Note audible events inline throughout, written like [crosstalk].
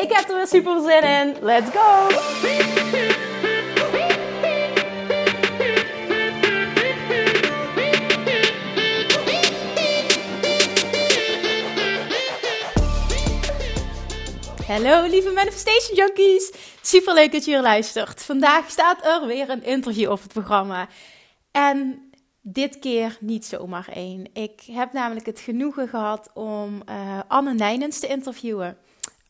Ik heb er weer super zin in. Let's go! Hallo lieve Manifestation Junkies. Super leuk dat je hier luistert. Vandaag staat er weer een interview op het programma. En dit keer niet zomaar één. Ik heb namelijk het genoegen gehad om uh, Anne Nijnens te interviewen.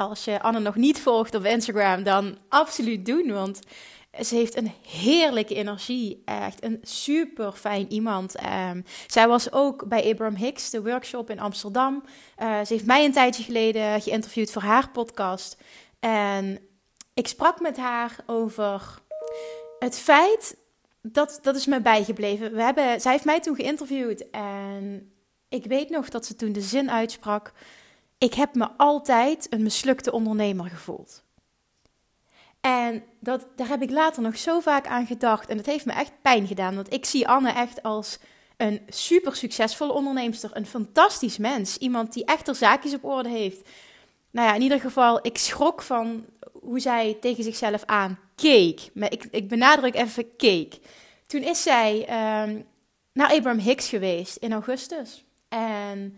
Als je Anne nog niet volgt op Instagram, dan absoluut doen. Want ze heeft een heerlijke energie. Echt een super fijn iemand. Um, zij was ook bij Abraham Hicks, de workshop in Amsterdam. Uh, ze heeft mij een tijdje geleden geïnterviewd voor haar podcast. En ik sprak met haar over het feit. Dat, dat is me bijgebleven. We hebben, zij heeft mij toen geïnterviewd. En ik weet nog dat ze toen de zin uitsprak. Ik heb me altijd een mislukte ondernemer gevoeld. En dat, daar heb ik later nog zo vaak aan gedacht. En dat heeft me echt pijn gedaan. Want ik zie Anne echt als een super succesvolle onderneemster. Een fantastisch mens. Iemand die echt er zaakjes op orde heeft. Nou ja, in ieder geval, ik schrok van hoe zij tegen zichzelf aankeek. Maar ik, ik benadruk even keek. Toen is zij um, naar Abraham Hicks geweest in augustus. En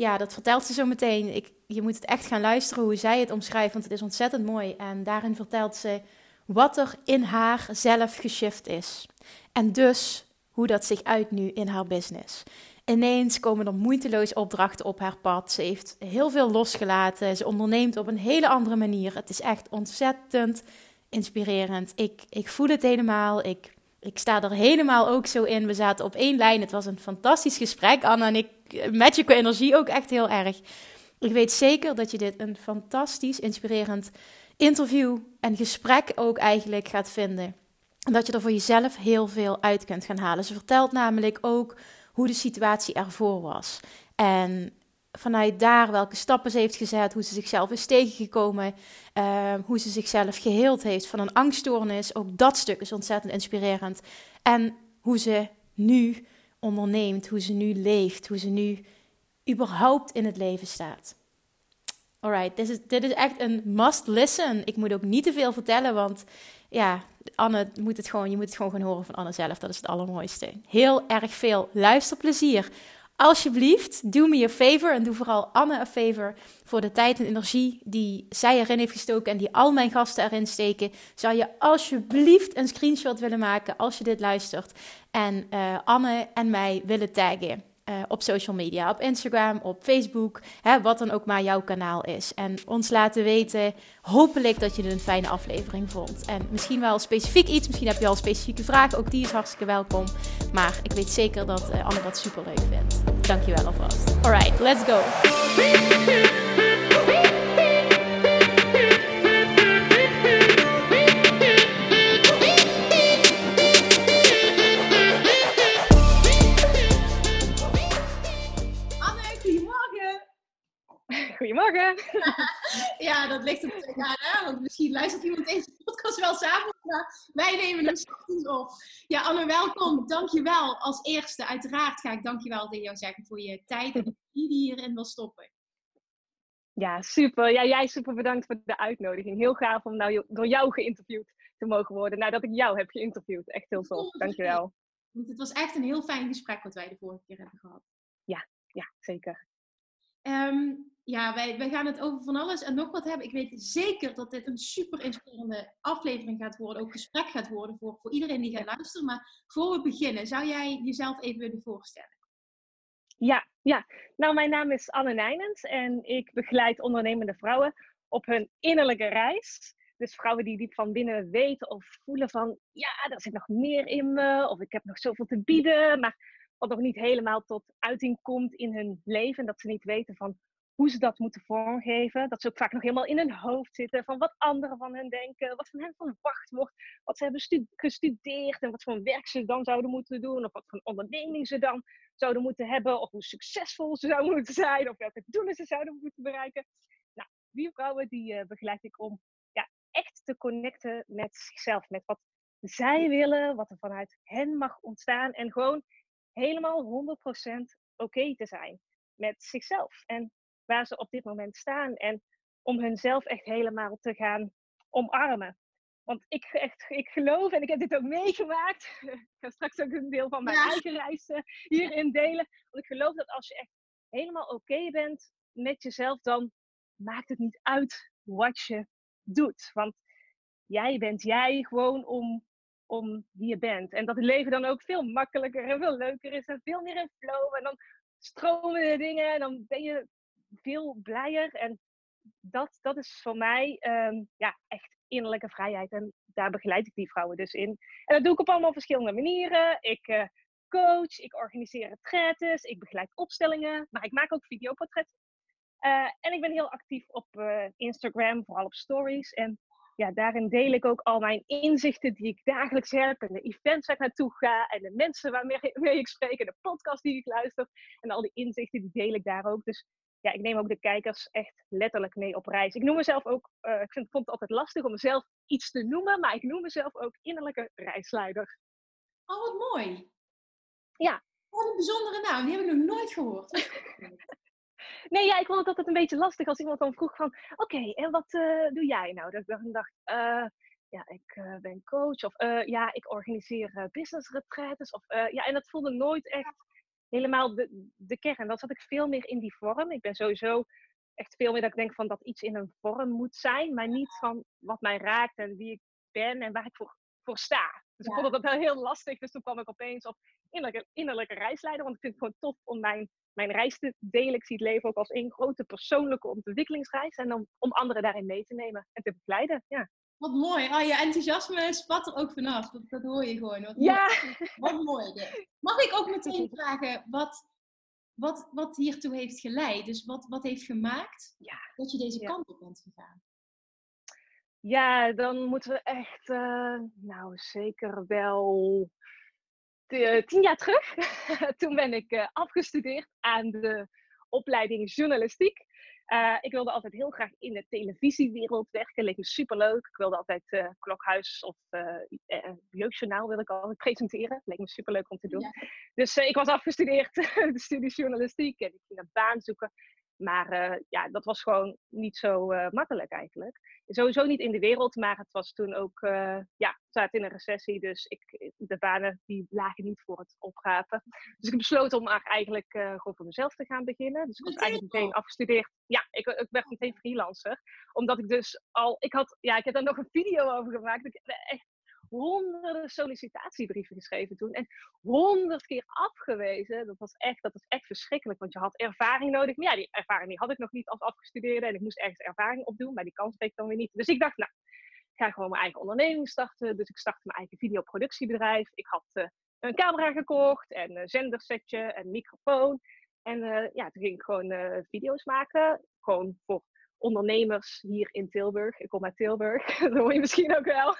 ja, dat vertelt ze zo meteen. Ik, je moet het echt gaan luisteren hoe zij het omschrijft, want het is ontzettend mooi. En daarin vertelt ze wat er in haar zelf geshift is. En dus hoe dat zich uit nu in haar business. Ineens komen er moeiteloos opdrachten op haar pad. Ze heeft heel veel losgelaten. Ze onderneemt op een hele andere manier. Het is echt ontzettend inspirerend. Ik, ik voel het helemaal. Ik, ik sta er helemaal ook zo in. We zaten op één lijn. Het was een fantastisch gesprek. Anna en ik match je energie ook echt heel erg. Ik weet zeker dat je dit een fantastisch, inspirerend interview en gesprek ook eigenlijk gaat vinden. En dat je er voor jezelf heel veel uit kunt gaan halen. Ze vertelt namelijk ook hoe de situatie ervoor was. En vanuit daar welke stappen ze heeft gezet, hoe ze zichzelf is tegengekomen, uh, hoe ze zichzelf geheeld heeft van een angststoornis. Ook dat stuk is ontzettend inspirerend. En hoe ze nu onderneemt, hoe ze nu leeft, hoe ze nu überhaupt in het leven staat. Alright, dit is, dit is echt een must listen. Ik moet ook niet te veel vertellen, want ja, Anne moet het gewoon, je moet het gewoon gaan horen van Anne zelf. Dat is het allermooiste. Heel erg veel luisterplezier. Alsjeblieft, doe me een favor en doe vooral Anne een favor voor de tijd en energie die zij erin heeft gestoken en die al mijn gasten erin steken. Zou je alsjeblieft een screenshot willen maken als je dit luistert en uh, Anne en mij willen taggen? Uh, op social media, op Instagram, op Facebook, hè, wat dan ook maar jouw kanaal is. En ons laten weten, hopelijk dat je een fijne aflevering vond. En misschien wel specifiek iets, misschien heb je al specifieke vragen, ook die is hartstikke welkom. Maar ik weet zeker dat uh, Anne dat super leuk vindt. Dankjewel alvast. Alright, let's go. Goedemorgen. [laughs] ja, dat ligt op elkaar, hè? Want misschien luistert iemand deze podcast wel samen, maar wij nemen hem ochtends op. Ja, Anne, welkom. Dankjewel. Als eerste, uiteraard ga ik dankjewel tegen jou zeggen voor je tijd en die die hierin wil stoppen. Ja, super. Ja, jij super bedankt voor de uitnodiging. Heel gaaf om nou door jou geïnterviewd te mogen worden. Nadat ik jou heb geïnterviewd. Echt heel tof. Dankjewel. Want het was echt een heel fijn gesprek wat wij de vorige keer hebben gehad. Ja, ja zeker. Um, ja, wij, wij gaan het over van alles en nog wat hebben. Ik weet zeker dat dit een super inspirerende aflevering gaat worden. Ook gesprek gaat worden voor, voor iedereen die gaat luisteren. Maar voor we beginnen, zou jij jezelf even willen voorstellen? Ja, ja. Nou, mijn naam is Anne Nijnens en ik begeleid ondernemende vrouwen op hun innerlijke reis. Dus vrouwen die diep van binnen weten of voelen van, ja, er zit nog meer in me, of ik heb nog zoveel te bieden, maar wat nog niet helemaal tot uiting komt in hun leven. Dat ze niet weten van, hoe ze dat moeten vormgeven. Dat ze ook vaak nog helemaal in hun hoofd zitten van wat anderen van hen denken, wat van hen verwacht wordt, wat ze hebben gestudeerd en wat voor werk ze dan zouden moeten doen, of wat voor onderneming ze dan zouden moeten hebben, of hoe succesvol ze zouden moeten zijn, of welke doelen ze zouden moeten bereiken. Nou, die vrouwen die uh, begeleid ik om ja, echt te connecten met zichzelf, met wat zij willen, wat er vanuit hen mag ontstaan en gewoon helemaal 100% oké te zijn met zichzelf en waar ze op dit moment staan en om hunzelf echt helemaal te gaan omarmen. Want ik, echt, ik geloof, en ik heb dit ook meegemaakt. [laughs] ik ga straks ook een deel van mijn eigen reis hierin delen. Want ik geloof dat als je echt helemaal oké bent met jezelf, dan maakt het niet uit wat je doet. Want jij bent jij gewoon om, om wie je bent. En dat het leven dan ook veel makkelijker en veel leuker is en veel meer in flow. En dan stromen de dingen en dan ben je veel blijer. En dat, dat is voor mij um, ja, echt innerlijke vrijheid. En daar begeleid ik die vrouwen dus in. En dat doe ik op allemaal verschillende manieren. Ik uh, coach, ik organiseer retretes, ik begeleid opstellingen, maar ik maak ook videoportretten. Uh, en ik ben heel actief op uh, Instagram, vooral op stories. En ja, daarin deel ik ook al mijn inzichten die ik dagelijks heb. En de events waar ik naartoe ga. En de mensen waarmee [laughs] ik spreek. En de podcast die ik luister. En al die inzichten die deel ik daar ook. Dus ja, ik neem ook de kijkers echt letterlijk mee op reis. Ik noem mezelf ook, uh, ik vind, vond het altijd lastig om mezelf iets te noemen, maar ik noem mezelf ook innerlijke reisleider. Oh, wat mooi. Ja. Wat een bijzondere naam, die heb ik nog nooit gehoord. [laughs] nee, ja, ik vond het altijd een beetje lastig als iemand dan vroeg van, oké, en wat uh, doe jij nou? Dat ik dan dacht, uh, ja, ik ben coach of ja, ik organiseer business retreats. Of, ja, en dat voelde nooit echt helemaal de, de kern. Dat zat ik veel meer in die vorm. Ik ben sowieso echt veel meer dat ik denk van dat iets in een vorm moet zijn, maar niet van wat mij raakt en wie ik ben en waar ik voor, voor sta. Dus ik vond dat wel heel lastig. Dus toen kwam ik opeens op innerlijke, innerlijke reisleider. Want ik vind het gewoon tof om mijn, mijn reis te delen. Ik zie het leven ook als één grote persoonlijke ontwikkelingsreis. En dan om anderen daarin mee te nemen en te begeleiden. Ja. Wat mooi. Oh, je enthousiasme spat er ook vanaf. Dat, dat hoor je gewoon. Wat ja. Mooi. Wat mooi. Mag ik ook meteen vragen wat, wat, wat hiertoe heeft geleid? Dus wat, wat heeft gemaakt ja. dat je deze kant op bent gegaan? Ja, dan moeten we echt, uh, nou zeker wel de, tien jaar terug. [laughs] Toen ben ik uh, afgestudeerd aan de opleiding journalistiek. Uh, ik wilde altijd heel graag in de televisiewereld werken. Leek me superleuk. Ik wilde altijd uh, Klokhuis of uh, Jeugdjournaal wil ik altijd presenteren. Leek me superleuk om te doen. Ja. Dus ik was afgestudeerd, [laughs] de studie journalistiek. En ik ging een baan zoeken. Maar uh, ja, dat was gewoon niet zo uh, makkelijk eigenlijk. Sowieso niet in de wereld, maar het was toen ook, uh, ja, we zaten in een recessie. Dus ik, de banen die lagen niet voor het opgaven. [laughs] Dus ik besloot om eigenlijk gewoon voor mezelf te gaan beginnen. Dus ik was eigenlijk meteen afgestudeerd. Ja, ik, ik werd meteen freelancer. Omdat ik dus al, ik had, ja, ik heb daar nog een video over gemaakt. Ik echt honderden sollicitatiebrieven geschreven toen. En honderd keer afgewezen. Dat was, echt, dat was echt verschrikkelijk. Want je had ervaring nodig. Maar ja, die ervaring die had ik nog niet als afgestudeerde. En ik moest ergens ervaring opdoen. Maar die kans kreeg ik dan weer niet. Dus ik dacht, nou, ik ga gewoon mijn eigen onderneming starten. Dus ik startte mijn eigen videoproductiebedrijf. Ik had uh, een camera gekocht. En een zendersetje. En een microfoon. En uh, ja, toen ging ik gewoon uh, video's maken. Gewoon voor ondernemers hier in Tilburg. Ik kom uit Tilburg, [laughs] dat hoor je misschien ook wel.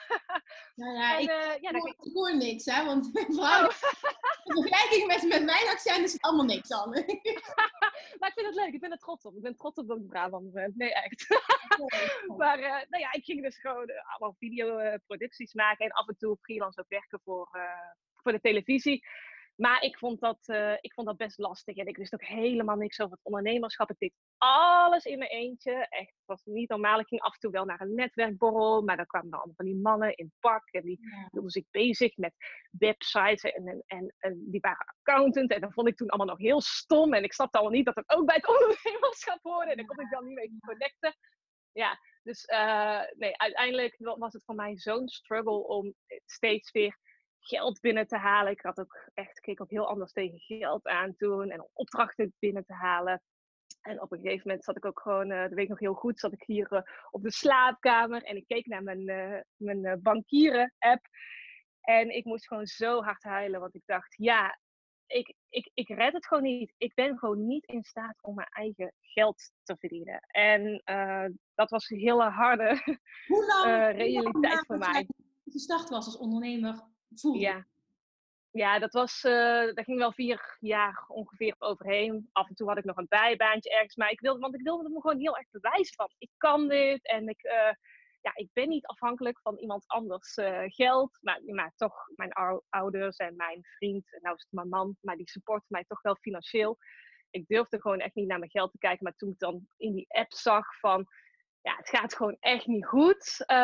Nou ja, en, ik, uh, ja, hoor, ik, hoor, niks, hè, want vrouw, oh. [laughs] in vergelijking met, met mijn accent is het allemaal niks aan. [laughs] maar ik vind het leuk, ik ben er trots op. Ik ben trots op dat ik Brabant ben. Nee, echt. maar uh, nou ja, ik ging dus gewoon uh, allemaal videoproducties maken en af en toe freelance ook werken voor, voor de televisie. Maar ik vond, dat, uh, ik vond dat best lastig. En ik wist ook helemaal niks over het ondernemerschap. Ik deed alles in mijn eentje. Echt, het was niet normaal. Ik ging af en toe wel naar een netwerkborrel. Maar dan kwamen dan allemaal van die mannen in pak. En die ja. hielden zich bezig met websites. En, en, en, en, die waren accountant. En dat vond ik toen allemaal nog heel stom. En ik snapte allemaal niet dat het ook bij het [laughs] ondernemerschap hoorde. En daar kon ik dan niet mee connecten. Ja, dus uh, nee, uiteindelijk was het voor mij zo'n struggle om steeds weer geld binnen te halen. Ik had ook echt, keek ook heel anders tegen geld aan toen en opdrachten binnen te halen. En op een gegeven moment zat ik ook gewoon, uh, dat weet ik nog heel goed, zat ik hier uh, op de slaapkamer en ik keek naar mijn, uh, mijn bankieren-app. En ik moest gewoon zo hard huilen, want ik dacht, ja, ik, ik, ik red het gewoon niet. Ik ben gewoon niet in staat om mijn eigen geld te verdienen. En dat was een hele harde hoe lang, realiteit voor mij. was als ondernemer, Ja. Ja, dat, was, uh, daar ging wel vier jaar ongeveer overheen. Af en toe had ik nog een bijbaantje ergens. Maar ik wilde, want ik wilde me gewoon heel erg bewijzen van, ik kan dit. En ik, ja, ik ben niet afhankelijk van iemand anders uh, geld. Maar, maar toch, mijn ouders en mijn vriend, en nou is het mijn man, maar die supporten mij toch wel financieel. Ik durfde gewoon echt niet naar mijn geld te kijken. Maar toen ik dan in die app zag van, ja, het gaat gewoon echt niet goed. Uh,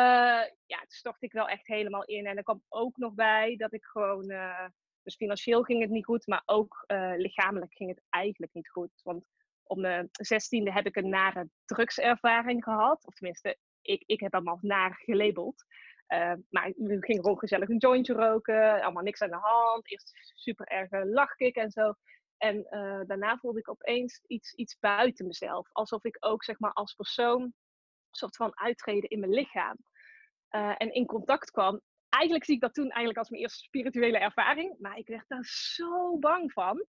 ja, toen stortte ik wel echt helemaal in. En er kwam ook nog bij dat ik gewoon, uh, dus financieel ging het niet goed, maar ook lichamelijk ging het eigenlijk niet goed. Want op mijn zestiende heb ik een nare drugservaring gehad. Of tenminste, ik, ik heb allemaal naar gelabeld. Maar we gingen gewoon gezellig een jointje roken, allemaal niks aan de hand. Eerst super erg lachkick en zo. En daarna voelde ik opeens iets, iets buiten mezelf. Alsof ik ook zeg maar, als persoon soort van uittreden in mijn lichaam. Uh, en in contact kwam. Eigenlijk zie ik dat toen eigenlijk als mijn eerste spirituele ervaring. Maar ik werd daar zo bang van.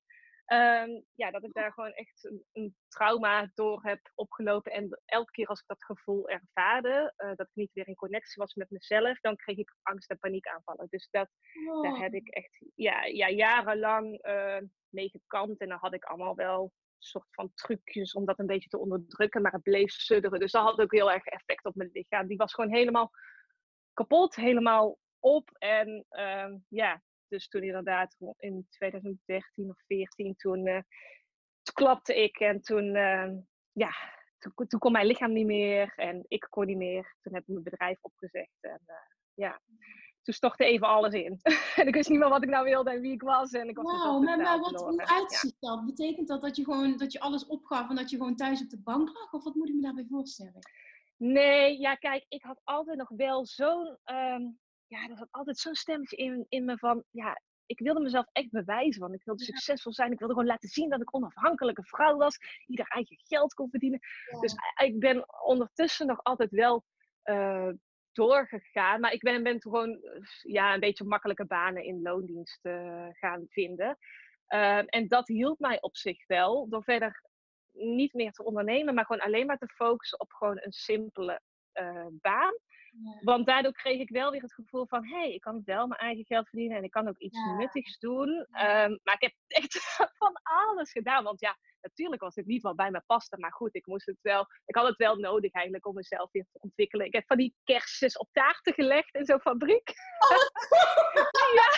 Um, ja, dat ik daar gewoon echt een, een, trauma door heb opgelopen. En elke keer als ik dat gevoel ervaarde, uh, dat ik niet weer in connectie was met mezelf, dan kreeg ik angst- en paniekaanvallen. Dus dat, oh. daar heb ik echt ja, ja, jarenlang uh, mee gekant. En dan had ik allemaal wel soort van trucjes om dat een beetje te onderdrukken, maar het bleef sudderen. Dus dat had ook heel erg effect op mijn lichaam. Die was gewoon helemaal kapot, helemaal op. En uh, ja, dus toen inderdaad in 2013 of 14, toen, uh, toen klapte ik en toen, uh, ja, toen, toen, kon mijn lichaam niet meer en ik kon niet meer. Toen heb ik mijn bedrijf opgezegd en uh, ja, toen stortte even alles in. [laughs] en ik wist niet meer wat ik nou wilde en wie ik was. En ik was wow, maar, maar wat, hoe uitziet ja. dat? Betekent dat dat je gewoon dat je alles opgaf en dat je gewoon thuis op de bank lag? Of wat moet ik me daarbij voorstellen? Nee, ja, kijk, ik had altijd nog wel zo'n um, ja, er zat altijd zo'n stemmetje in, in me van, ja, ik wilde mezelf echt bewijzen, want ik wilde ja. succesvol zijn. Ik wilde gewoon laten zien dat ik onafhankelijke vrouw was, die haar eigen geld kon verdienen. Ja. Dus ik ben ondertussen nog altijd wel uh, doorgegaan, maar ik ben, ben toen gewoon ja, een beetje makkelijke banen in loondienst uh, gaan vinden. Uh, en dat hielp mij op zich wel, door verder niet meer te ondernemen, maar gewoon alleen maar te focussen op gewoon een simpele baan. Want daardoor kreeg ik wel weer het gevoel van, hé, hey, ik kan wel mijn eigen geld verdienen en ik kan ook iets ja. nuttigs doen. Um, maar ik heb [laughs] echt van alles gedaan. Want ja, natuurlijk was het niet wat bij me paste. Maar goed, ik moest het wel, ik had het wel nodig eigenlijk om mezelf weer te ontwikkelen. Ik heb van die kerstjes op taarten gelegd in zo'n fabriek. Oh, [laughs] ja,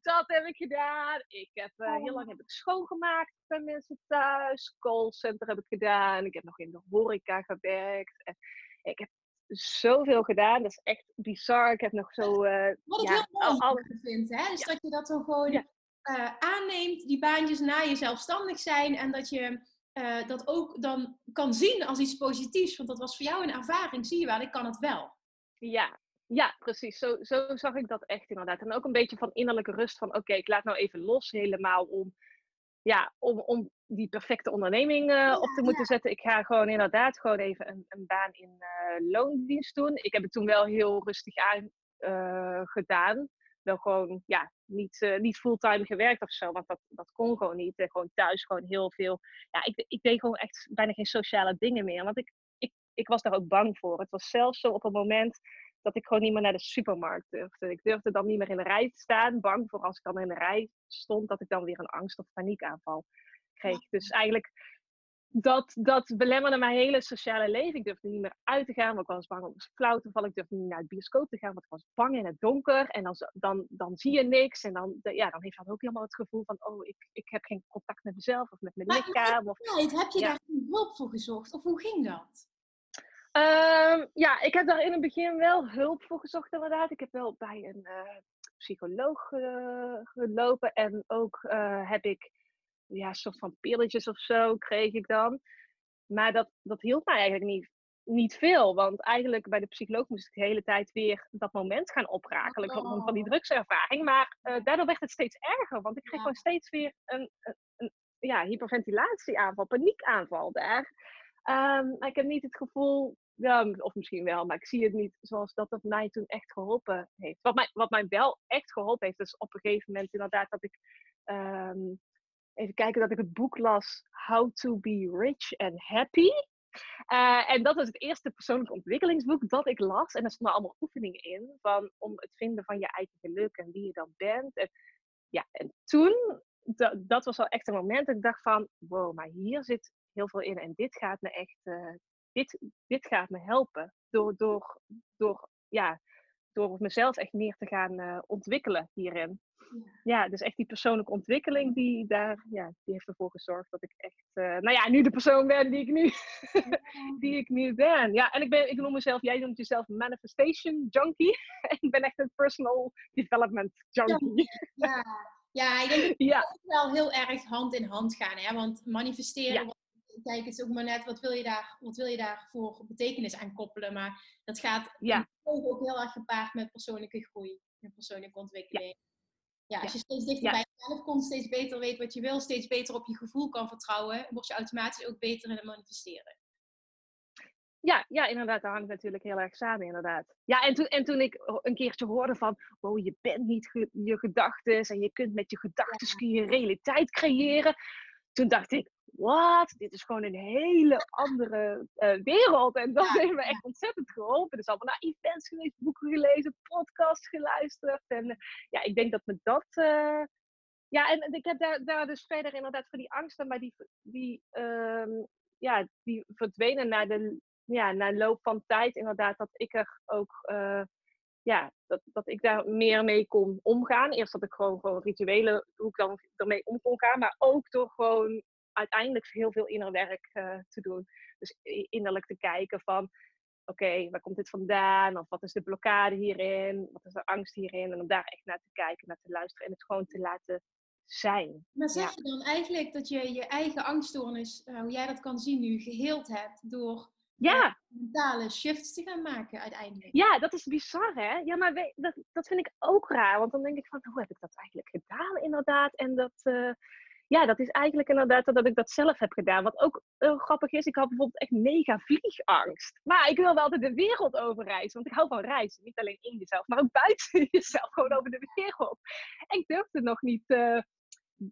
dat heb ik gedaan. Ik heb uh, heel lang heb ik schoongemaakt bij mensen thuis. Callcenter heb ik gedaan. Ik heb nog in de horeca gewerkt. En ik heb zoveel gedaan. Dat is echt bizar. Ik heb nog zo. Uh, Wat ik ja, heel mooi alles... vind, hè? Dus ja. dat je dat dan gewoon ja. uh, aanneemt, die baantjes na je zelfstandig zijn en dat je uh, dat ook dan kan zien als iets positiefs. Want dat was voor jou een ervaring, zie je wel, ik kan het wel. Ja, ja, precies. Zo, zo zag ik dat echt inderdaad. En ook een beetje van innerlijke rust van oké, okay, ik laat nou even los helemaal om ja, om, om die perfecte onderneming uh, op te moeten zetten. Ik ga gewoon inderdaad gewoon even een, een baan in uh, loondienst doen. Ik heb het toen wel heel rustig aan uh, gedaan. Wel gewoon, ja, niet, niet fulltime gewerkt of zo, want dat, dat kon gewoon niet. gewoon thuis gewoon heel veel. Ja, ik, ik deed gewoon echt bijna geen sociale dingen meer, want ik, ik, ik was daar ook bang voor. Het was zelfs zo op een moment dat ik gewoon niet meer naar de supermarkt durfde. Ik durfde dan niet meer in de rij te staan, bang voor als ik dan in de rij stond, dat ik dan weer een angst- of paniekaanval kreeg. Dus eigenlijk, dat, dat belemmerde mijn hele sociale leven. Ik durfde niet meer uit te gaan, want ik was bang om flauw te vallen. Ik durfde niet naar het bioscoop te gaan, want ik was bang in het donker. En dan, dan, dan zie je niks. En dan, ja, dan heeft dan ook helemaal het gevoel van, oh, ik, ik heb geen contact met mezelf of met mijn maar lichaam. Of, heb je ja. daar hulp voor gezocht? Of hoe ging dat? Um, ja, ik heb daar in het begin wel hulp voor gezocht inderdaad. Ik heb wel bij een uh, psycholoog uh, gelopen en ook uh, heb ik ja, een soort van pilletjes of zo kreeg ik dan. Maar dat, dat hielp mij eigenlijk niet, niet veel, want eigenlijk bij de psycholoog moest ik de hele tijd weer dat moment gaan oprakelen oh. van die drugservaring. Maar daardoor werd het steeds erger, want ik kreeg ja. gewoon steeds weer een, een, een ja, hyperventilatieaanval, paniekaanval daar. Um, maar ik heb niet het gevoel ja, of misschien wel, maar ik zie het niet zoals dat het mij toen echt geholpen heeft. Wat mij, wat mij wel echt geholpen heeft, is op een gegeven moment inderdaad dat ik, ehm, even kijken, dat ik het boek las, How to be Rich and Happy. Uh, en dat was het eerste persoonlijke ontwikkelingsboek dat ik las. En er stonden allemaal oefeningen in van, om het vinden van je eigen geluk en wie je dan bent. En, ja, en toen, dat was wel echt een moment dat ik dacht van, wow, maar hier zit heel veel in. En dit gaat me echt, uh, dit, dit gaat me helpen. Door, door, door, ja, door mezelf echt meer te gaan uh, ontwikkelen hierin. Ja. dus echt die persoonlijke ontwikkeling, die, daar, ja, die heeft ervoor gezorgd dat ik echt, uh, nou ja, nu de persoon ben die ik nu, [laughs] die ik nu ben. Ja, en ik, ben, ik noem mezelf, jij noemt jezelf manifestation junkie. [laughs] ik ben echt een personal development junkie. Ja, ja ik denk dat [laughs] ja. wel heel erg hand in hand gaan, hè? want manifesteren kijk, het is ook maar net, wat wil je, daar, wat wil je daarvoor betekenis aan koppelen? Maar dat gaat ja. ook heel erg gepaard met persoonlijke groei en persoonlijke ontwikkeling. Ja, ja als je steeds dichter bij jezelf komt, steeds beter weet wat je wil, steeds beter op je gevoel kan vertrouwen, word je automatisch ook beter in het manifesteren. Ja, ja, inderdaad, dat hangt natuurlijk heel erg samen, inderdaad. Ja, en toen, en toen ik een keertje hoorde van, wow, je bent niet je gedachten en je kunt met je gedachten je realiteit creëren. Toen dacht ik, wat? Dit is gewoon een hele andere uh, wereld. En dat heeft me echt ontzettend geholpen. Dus allemaal naar events geweest, boeken gelezen, podcasts geluisterd. En uh, ja, ik denk dat me dat... Uh, ja, en ik heb daar, daar dus verder inderdaad voor die angsten, maar die, die, um, ja, die verdwenen na de, ja, na loop van tijd inderdaad. Dat ik er ook ja, dat, dat ik daar meer mee kon omgaan. Eerst dat ik gewoon, gewoon rituelen, hoe ik dan ermee om kon gaan. Maar ook door gewoon uiteindelijk heel veel inner werk uh, te doen. Dus innerlijk te kijken van, oké, waar komt dit vandaan? Of wat is de blokkade hierin? Wat is de angst hierin? En om daar echt naar te kijken, naar te luisteren en het gewoon te laten zijn. Maar zeg je dan eigenlijk dat je je eigen angststoornis, uh, hoe jij dat kan zien nu, geheeld hebt door ja. mentale shifts te gaan maken uiteindelijk. Ja, dat is bizar hè. Ja, maar dat, dat vind ik ook raar. Want dan denk ik van, hoe heb ik dat eigenlijk gedaan inderdaad? En dat, uh, ja, dat is eigenlijk inderdaad dat ik dat zelf heb gedaan. Wat ook heel grappig is, ik had bijvoorbeeld echt mega vliegangst. Maar ik wil wel altijd de wereld over reizen, want ik hou van reizen. Niet alleen in jezelf, maar ook buiten [laughs] jezelf, gewoon over de wereld. En ik durfde nog niet uh,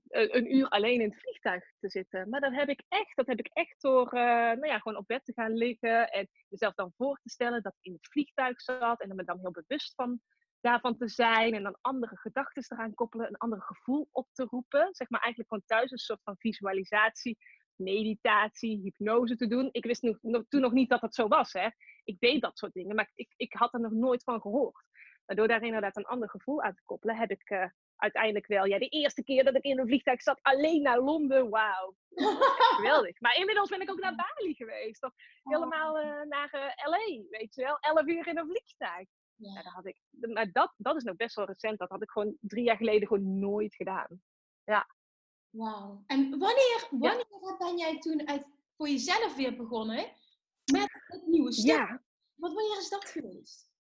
een uur alleen in het vliegtuig te zitten. Maar dat heb ik echt, dat heb ik echt door uh, nou ja, gewoon op bed te gaan liggen en jezelf dan voor te stellen dat ik in het vliegtuig zat en er me dan heel bewust van daarvan te zijn en dan andere gedachten eraan koppelen, een ander gevoel op te roepen. Zeg maar eigenlijk gewoon thuis een soort van visualisatie, meditatie, hypnose te doen. Ik wist nog, toen nog niet dat dat zo was. Hè. Ik deed dat soort dingen, maar ik, ik had er nog nooit van gehoord. Maar door daar inderdaad een ander gevoel aan te koppelen, heb ik uh, uiteindelijk wel, ja, de eerste keer dat ik in een vliegtuig zat, alleen naar Londen, wauw. [laughs] Geweldig. Maar inmiddels ben ik ook naar Bali geweest. Of helemaal uh, naar uh, LA, weet je wel. Elf uur in een vliegtuig. Ja. dat had ik, maar dat, dat is nog best wel recent. Dat had ik gewoon drie jaar geleden gewoon nooit gedaan. Ja. Wauw. En wanneer, wanneer ben jij toen uit, voor jezelf weer begonnen met het nieuwe stuk? Ja. Wat, wanneer is dat geweest?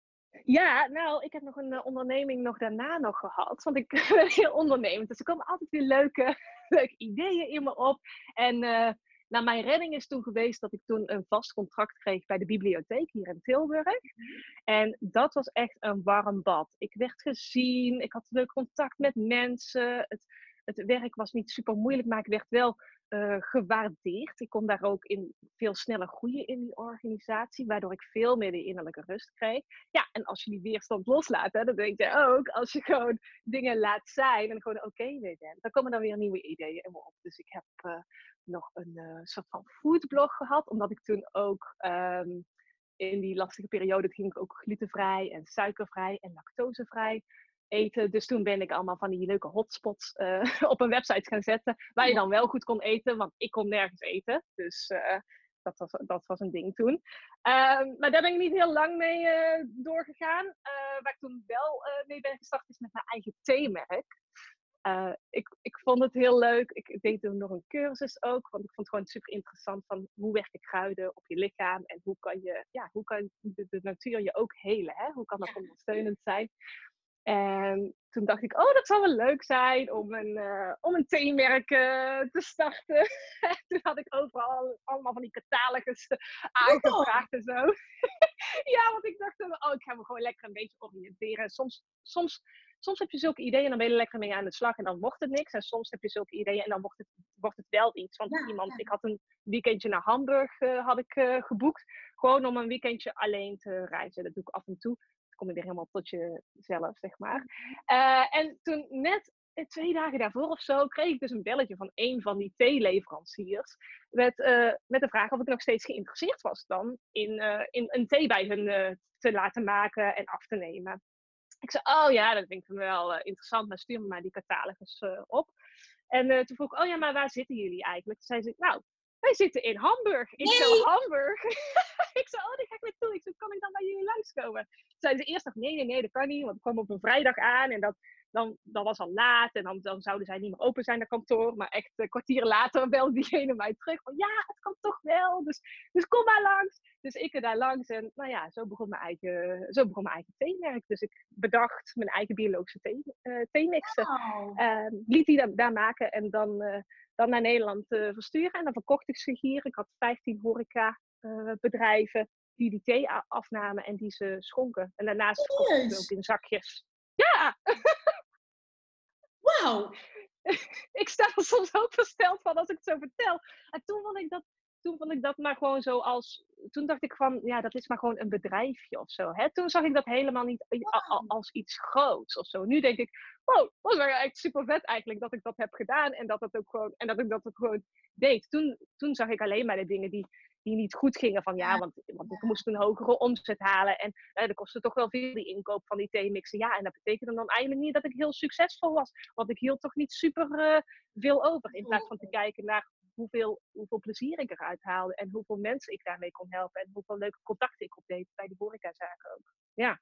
Ja, nou, ik heb nog een uh, onderneming nog daarna nog gehad. Want ik [laughs] ben heel ondernemend. Dus er komen altijd weer leuke, [laughs] leuke ideeën in me op. En uh, nou, mijn redding is toen geweest dat ik toen een vast contract kreeg bij de bibliotheek hier in Tilburg. En dat was echt een warm bad. Ik werd gezien, ik had leuk contact met mensen. Het, het werk was niet super moeilijk, maar ik werd wel uh, gewaardeerd. Ik kon daar ook in veel sneller groeien in die organisatie, waardoor ik veel meer de innerlijke rust kreeg. Ja, en als je die weerstand loslaat, hè, dan denk je ook, als je gewoon dingen laat zijn en gewoon oké okay dan komen dan weer nieuwe ideeën in me op. Dus ik heb uh, nog een uh, soort van foodblog gehad, omdat ik toen ook um, in die lastige periode ging ik ook glutenvrij en suikervrij en lactosevrij eten. Dus toen ben ik allemaal van die leuke hotspots uh, [laughs] op een website gaan zetten. Waar je dan wel goed kon eten, want ik kon nergens eten. Dus uh, dat, was, dat was een ding toen. Uh, maar daar ben ik niet heel lang mee doorgegaan. waar ik toen wel mee ben gestart is met mijn eigen theemerk. Ik, ik vond het heel leuk. Ik deed toen nog een cursus ook. Want ik vond het gewoon super interessant van hoe werken kruiden op je lichaam. En hoe kan, je, ja, hoe kan de, de natuur je ook helen. Hè? Hoe kan dat ondersteunend zijn? En toen dacht ik, oh, dat zou wel leuk zijn om een, uh, om een theemerk uh, te starten. [laughs] toen had ik overal allemaal van die catalogus aangevraagd en zo. [laughs] ja, want ik dacht, oh, ik ga me gewoon lekker een beetje oriënteren. Soms, soms, soms heb je zulke ideeën en dan ben je lekker mee aan de slag en dan wordt het niks. En soms heb je zulke ideeën en dan wordt het, wordt het wel iets. Want iemand, ik had een weekendje naar Hamburg uh, had ik, geboekt. Gewoon om een weekendje alleen te reizen. Dat doe ik af en toe kom je weer helemaal tot jezelf, zeg maar. Uh, en toen net twee dagen daarvoor of zo kreeg ik dus een belletje van een van die theeleveranciers. Met, uh, met de vraag of ik nog steeds geïnteresseerd was dan in, uh, in een thee bij hun te laten maken en af te nemen. Ik zei, oh ja, dat vind ik wel interessant, maar stuur me maar die catalogus op. En toen vroeg ik, oh ja, maar waar zitten jullie eigenlijk? Toen zei ze, nou, wij zitten in Hamburg. Ik nee. zo, Hamburg? [laughs] ik zei, oh, daar ga ik naartoe. Ik zei, kan ik dan bij jullie langskomen? Toen zeiden ze eerst nog, nee, nee, nee, dat kan niet. Want ik kwam op een vrijdag aan en dat, dan, dat was al laat. En dan, dan zouden zij niet meer open zijn, dat kantoor. Maar echt een kwartier later [laughs] belde diegene mij terug. Van, ja, het kan toch wel. Dus, dus kom maar langs. Dus ik er daar langs. En nou ja, zo begon mijn eigen, zo begon mijn eigen theemerk. Dus ik bedacht mijn eigen biologische thee, uh, theemixen. Wow. Uh, liet die daar, daar, maken en dan... Uh, dan naar Nederland versturen. En dan verkocht ik ze hier. Ik had 15 horeca bedrijven die die thee afnamen en die ze schonken. En daarnaast verkocht ik ze ook in zakjes. Ja! [laughs] Wauw! [laughs] ik sta er soms ook versteld van als ik het zo vertel. En toen vond ik dat, toen vond ik dat maar gewoon zo als... Toen dacht ik van, ja, dat is maar gewoon een bedrijfje of zo. Hè? Toen zag ik dat helemaal niet als iets groots of zo. Nu denk ik, wow, was wel echt super vet eigenlijk dat ik dat heb gedaan. En dat, dat ook gewoon, en dat ik dat ook gewoon deed. Toen, toen zag ik alleen maar de dingen die, die niet goed gingen. Van ja, want, want ik moest een hogere omzet halen. En eh, dat kostte toch wel veel die inkoop van die theemixen. Ja, en dat betekende dan eigenlijk niet dat ik heel succesvol was. Want ik hield toch niet super uh, veel over. In plaats van te kijken naar hoeveel, hoeveel plezier ik eruit haalde. En hoeveel mensen ik daarmee kon helpen. En hoeveel leuke contacten ik opdeed bij de horecazaken ook. Ja.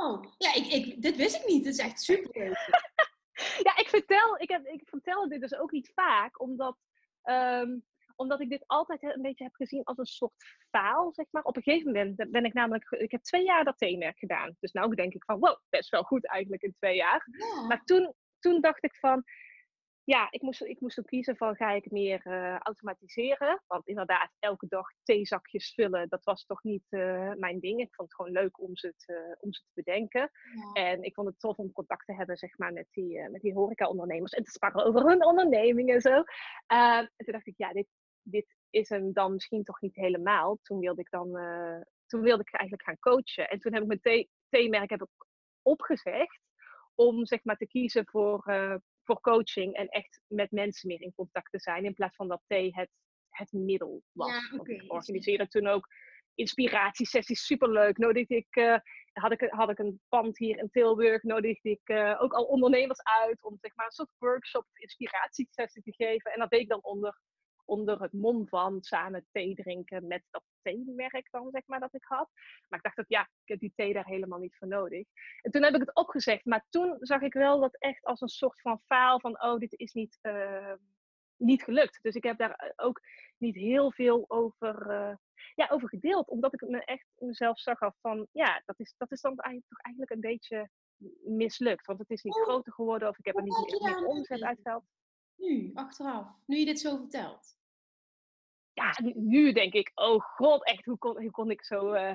Oh, ja, ik, ik, dit wist ik niet. Het is echt super leuk. [laughs] ja, ik vertel, ik, heb, ik vertel dit dus ook niet vaak, omdat, um, omdat ik dit altijd een beetje heb gezien als een soort faal, zeg maar. Op een gegeven moment ben ik namelijk, ik heb twee jaar dat theemerk gedaan. Dus nou denk ik van, wow, best wel goed eigenlijk in twee jaar. Ja. Maar toen, toen dacht ik van, ja, ik moest, ik moest ook kiezen van ga ik meer uh, automatiseren. Want inderdaad, elke dag theezakjes vullen, dat was toch niet uh, mijn ding. Ik vond het gewoon leuk om ze te, om ze te bedenken. Ja. En ik vond het tof om contact te hebben zeg maar, met die, uh, met die horeca-ondernemers. En te sparren over hun onderneming en zo. en toen dacht ik, ja, dit, dit is hem dan misschien toch niet helemaal. Toen wilde ik dan toen wilde ik eigenlijk gaan coachen. En toen heb ik mijn thee, theemerk heb ik opgezegd om zeg maar te kiezen voor voor coaching en echt met mensen meer in contact te zijn. In plaats van dat thee het, het middel was. Ja, okay. Ik organiseerde toen ook inspiratiesessies, superleuk. Nodigde ik, uh, had, ik, had ik een pand hier in Tilburg, nodigde ik uh, ook al ondernemers uit om zeg maar, een soort workshop, inspiratiesessie te geven. En dat deed ik dan onder onder het mom van samen thee drinken met dat theemerk dan, zeg maar, dat ik had. Maar ik dacht dat, ja, ik heb die thee daar helemaal niet voor nodig. En toen heb ik het opgezegd. Maar toen zag ik wel dat echt als een soort van faal van, oh, dit is niet, uh, niet gelukt. Dus ik heb daar eh, ook niet heel veel over, uh, ja, over gedeeld. Omdat ik me echt mezelf zag af van, ja, dat is, dat is dan eigenlijk, toch eigenlijk een beetje mislukt. Want het is niet groter geworden of ik heb er niet meer omzet uitgehaald. Nu, achteraf, nu je dit zo vertelt? Ja, nu denk ik, oh god, echt, hoe kon, hoe kon ik zo, uh,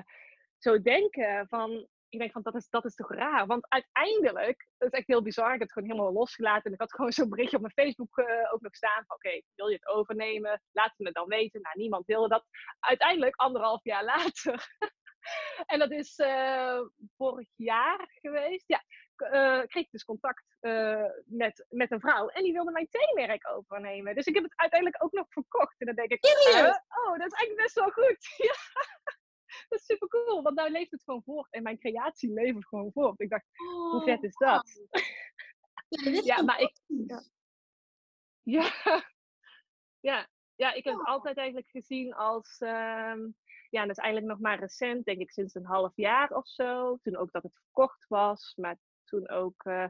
zo denken? Van, ik denk van, dat is, dat is toch raar? Want uiteindelijk, dat is echt heel bizar, ik heb het gewoon helemaal losgelaten. En ik had gewoon zo'n berichtje op mijn Facebook uh, ook nog staan van, oké, wil je het overnemen? Laat het me dan weten. Nou, niemand wilde dat. Uiteindelijk, anderhalf jaar [laughs] later, en dat is uh, vorig jaar geweest. Ja, uh, kreeg ik dus contact uh, met, met een vrouw. En die wilde mijn theemerk overnemen. Dus ik heb het uiteindelijk ook nog verkocht. En dan denk ik, oh, dat is eigenlijk best wel goed. [laughs] ja. dat is super cool. Want nou leeft het gewoon voort. En mijn creatie leeft gewoon voort. Ik dacht, oh, hoe vet is dat? Ja, ja maar ik... Ja. ja. [laughs] ja. Ja, ik heb het altijd eigenlijk gezien als... Um, ja, dat is eigenlijk nog maar recent, denk ik sinds een half jaar of zo. Toen ook dat het verkocht was. Maar toen ook, uh,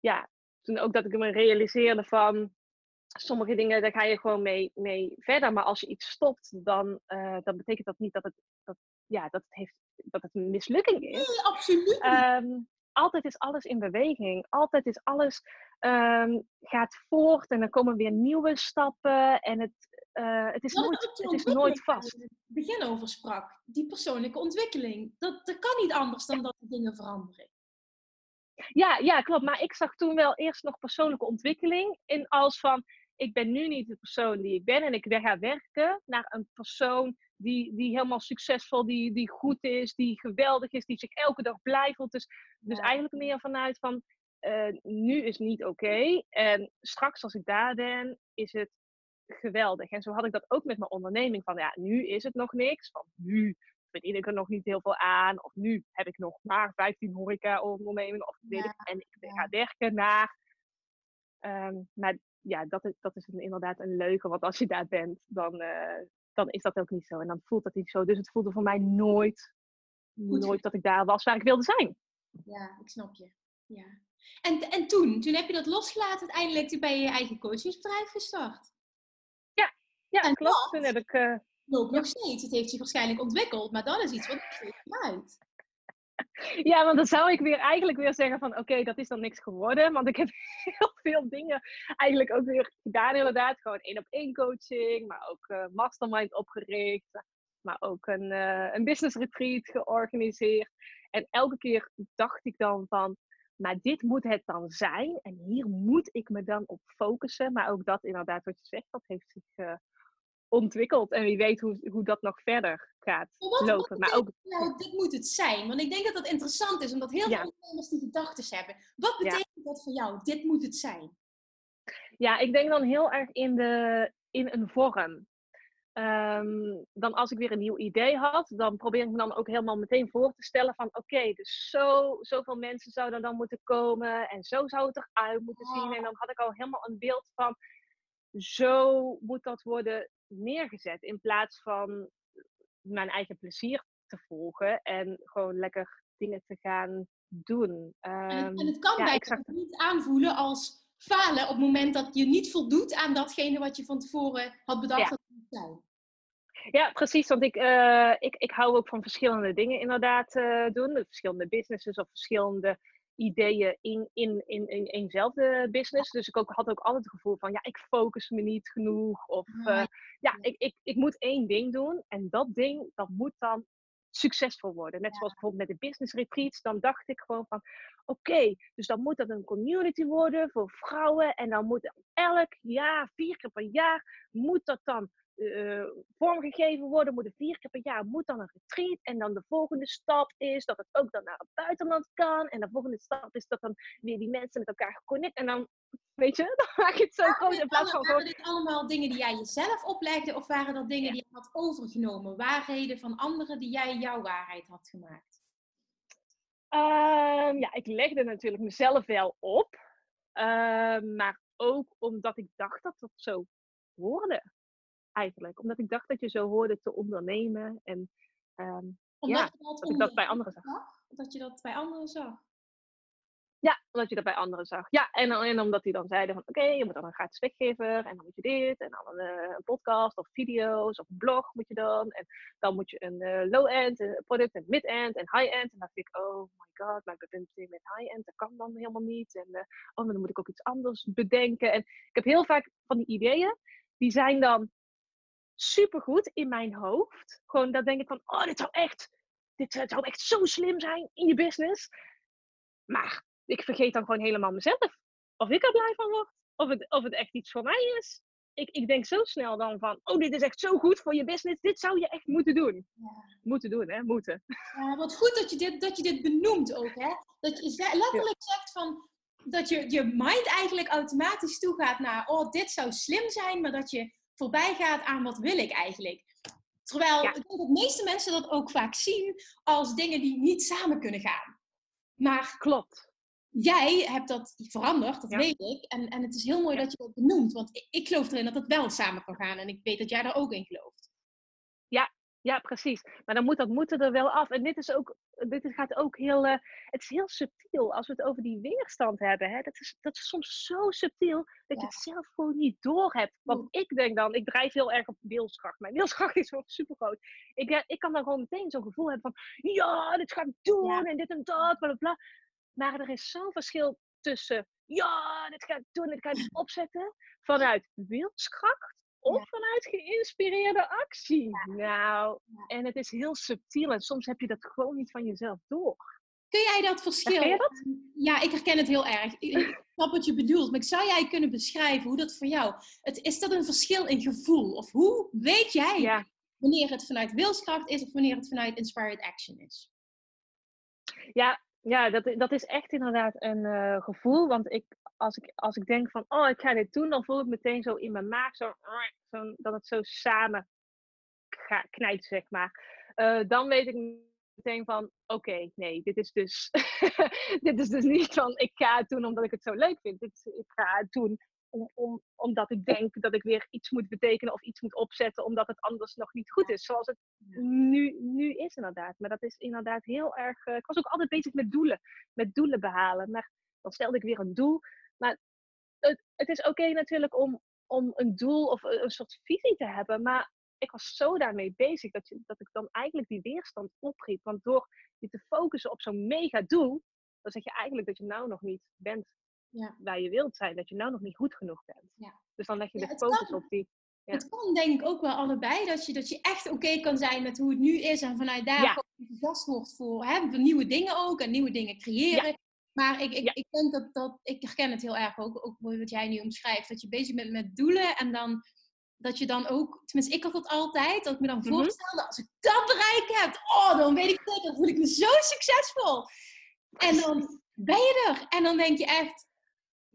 ja, toen ook dat ik me realiseerde van sommige dingen, daar ga je gewoon mee, mee verder. Maar als je iets stopt, dan, uh, dan betekent dat niet dat het, dat, ja, dat het, heeft, dat het een mislukking is. Nee, absoluut. Um, altijd is alles in beweging. Altijd is alles ehm, gaat voort en er komen weer nieuwe stappen. En het, uh, het, is, nooit, het is nooit vast. Waar het begin over sprak, die persoonlijke ontwikkeling. Dat, dat kan niet anders dan dat de dingen veranderen. Ja, ja, klopt. Maar ik zag toen wel eerst nog persoonlijke ontwikkeling in als van ik ben nu niet de persoon die ik ben en ik ga werken naar een persoon die, die helemaal succesvol, die, die goed is, die geweldig is, die zich elke dag blij voelt. Dus, dus eigenlijk meer vanuit van uh, nu is niet oké en straks als ik daar ben is het geweldig. En zo had ik dat ook met mijn onderneming van ja, nu is het nog niks, van nu verdien ik er nog niet heel veel aan of nu heb ik nog maar 15 horeca ondernemingen of weet ik, en ik ga werken naar. Um, maar ja, dat is, dat is inderdaad een leugen. Want als je daar bent, dan, uh, dan is dat ook niet zo. En dan voelt dat niet zo. Dus het voelde voor mij nooit, nooit dat ik daar was waar ik wilde zijn. Ja, ik snap je. Ja. En, en toen, toen heb je dat losgelaten uiteindelijk ben je je eigen coachingsbedrijf gestart. Ja, ja en klopt. toen heb ik... Uh, loopt nog steeds. Het heeft zich waarschijnlijk ontwikkeld, maar dat is iets wat steeds. Ja, want dan zou ik weer eigenlijk weer zeggen van oké, dat is dan niks geworden. Want ik heb [laughs] heel veel dingen eigenlijk ook weer gedaan inderdaad. Gewoon één op één coaching, maar ook uh, mastermind opgericht. Maar ook een, uh, een business retreat georganiseerd. En elke keer dacht ik dan van, maar dit moet het dan zijn. En hier moet ik me dan op focussen. Maar ook dat inderdaad wat je zegt, dat heeft zich uh, ontwikkeld. En wie weet hoe, hoe dat nog verder gaat lopen. maar ook, nou, dit moet het zijn. Want ik denk dat dat interessant is, omdat heel veel ondernemers die gedachten hebben. Wat betekent dat voor jou? Dit moet het zijn. Ja, ik denk dan heel erg in, de, in een vorm. Um, dan als ik weer een nieuw idee had, dan probeer ik me dan ook helemaal meteen voor te stellen van oké, dus zo, zoveel mensen zouden dan moeten komen en zo zou het eruit moeten zien. En dan had ik al helemaal een beeld van zo moet dat worden neergezet in plaats van mijn eigen plezier te volgen en gewoon lekker dingen te gaan doen. en, het, en, het, kan ja, bijna niet aanvoelen als falen op het moment dat je niet voldoet aan datgene wat je van tevoren had bedacht ja. dat het moet zijn. Ja, precies. Want ik, uh, ik, ik hou ook van verschillende dingen inderdaad uh, doen. Verschillende businesses of verschillende ideeën in, in, in, in eenzelfde business. Dus ik ook, had ook altijd het gevoel van, ja, ik focus me niet genoeg. Of uh, ja, ik, ik, ik moet één ding doen. En dat ding, dat moet dan succesvol worden. Net zoals bijvoorbeeld met de business retreats. Dan dacht ik gewoon van, oké, dus dan moet dat een community worden voor vrouwen. En dan moet elk jaar, vier keer per jaar, moet dat dan uh, vormgegeven worden, moeten vier keer per jaar moet dan een retreat. En dan de volgende stap is dat het ook dan naar het buitenland kan. En de volgende stap is dat dan weer die mensen met elkaar geconnect. En dan, weet je, [laughs] dan maak je het zo groot in plaats van Waren dit allemaal dingen die jij jezelf oplegde? Of waren dat dingen die je had overgenomen? Waarheden van anderen die jij jouw waarheid had gemaakt? Uh, ja, ik legde natuurlijk mezelf wel op. Uh, maar ook omdat ik dacht dat dat zo hoorde eigenlijk. Omdat ik dacht dat je zo hoorde te ondernemen. En um, ja, dat, ik dat bij anderen zag. Dat je dat bij anderen zag? Ja, omdat je dat bij anderen zag. Ja, en, en omdat die dan zeiden van oké, je moet dan een gratis weggever en dan moet je dit en dan een, een podcast of video's of een blog moet je dan. En dan moet je een uh, low-end uh, product en mid-end en high-end. En dan dacht ik, oh my god, maar ik ben met high-end, dat kan dan helemaal niet. En oh, dan moet ik ook iets anders bedenken. En ik heb heel vaak van die ideeën, die zijn dan supergoed in mijn hoofd. Gewoon, dat denk ik van, oh, dit zou echt, dit zou echt zo slim zijn in je business. Maar ik vergeet dan gewoon helemaal mezelf. Of ik er blij van word. Of het, of het echt iets voor mij is. Ik, ik denk zo snel dan van, oh, dit is echt zo goed voor je business. Dit zou je echt moeten doen. Ja. Moeten doen, hè? Moeten. Ja, wat goed dat je dit, dat je dit benoemt ook, hè? Dat je letterlijk zegt van, dat je, je mind eigenlijk automatisch toegaat naar, oh, dit zou slim zijn, maar dat je voorbij gaat aan wat wil ik eigenlijk. Terwijl ik denk dat de meeste mensen dat ook vaak zien als dingen die niet samen kunnen gaan. Maar klopt. Jij hebt dat veranderd, dat weet ik. En, en het is heel mooi dat je dat benoemt. Want ik, ik geloof erin dat het wel samen kan gaan. En ik weet dat jij daar ook in gelooft. Ja, ja, precies. Maar dan moet dat moeten er wel af. En dit is ook, dit gaat ook heel, uh, het is heel subtiel als we het over die weerstand hebben. Hè? Dat, is, dat is soms zo subtiel dat je het zelf gewoon niet door hebt. Want ik denk dan, ik drijf heel erg op wilskracht. Mijn wilskracht is super groot. Ik, ik kan dan gewoon meteen zo'n gevoel hebben van, ja, dit ga ik doen en dit en dat, bla bla bla. Maar er is zo'n verschil tussen, ja, dit ga ik doen, dit ga ik opzetten, vanuit wilskracht of vanuit geïnspireerde actie. Nou, en het is heel subtiel en soms heb je dat gewoon niet van jezelf door. Kun jij dat verschil? Je dat? Ja, ik herken het heel erg. Ik snap wat je bedoelt, maar zou jij kunnen beschrijven hoe dat voor jou... Het, is dat een verschil in gevoel? Of hoe weet jij Ja, wanneer het vanuit wilskracht is of wanneer het vanuit inspired action is? ja, ja dat, dat is echt inderdaad een eh, gevoel. Want ik, als, ik, als ik denk van, oh, ik ga dit doen, dan voel ik meteen zo in mijn maag, zo, [sniffs] zo, dat het zo samen knijpt, zeg maar. Eh, dan weet ik meteen van, oké, nee, dit is dus, [laughs] dit is dus niet van, ik ga het doen omdat ik het zo leuk vind. Dit, ik ga het doen om, om, omdat ik denk dat ik weer iets moet betekenen of iets moet opzetten, omdat het anders nog niet goed is. Zoals het nu, nu is inderdaad. Maar dat is inderdaad heel erg. eh, ik was ook altijd bezig met doelen, met doelen behalen. Maar dan stelde ik weer een doel. Maar het, het is oké natuurlijk om, om een doel of een, een soort visie te hebben. Maar ik was zo daarmee bezig dat, je, dat ik dan eigenlijk die weerstand opriep. Want door je te focussen op zo'n mega doel, dan zeg je eigenlijk dat je nou nog niet bent Ja. waar je wilt zijn. Dat je nou nog niet goed genoeg bent. Ja. Dus dan leg je de focus kan. op die. Ja. Het kan denk ik ook wel allebei, dat je, dat je echt oké kan zijn met hoe het nu is en vanuit daar enthousiast wordt voor, hè, voor nieuwe dingen ook en nieuwe dingen creëren. Maar ik, ik, ik denk dat, dat, ik herken het heel erg ook, ook wat jij nu omschrijft, dat je bezig bent met doelen en dan dat je dan ook, tenminste ik had dat altijd, dat ik me dan Mhm. voorstelde, als ik dat bereikt heb, oh, dan weet ik zeker, dan voel ik me zo succesvol. En dan ben je er en dan denk je echt,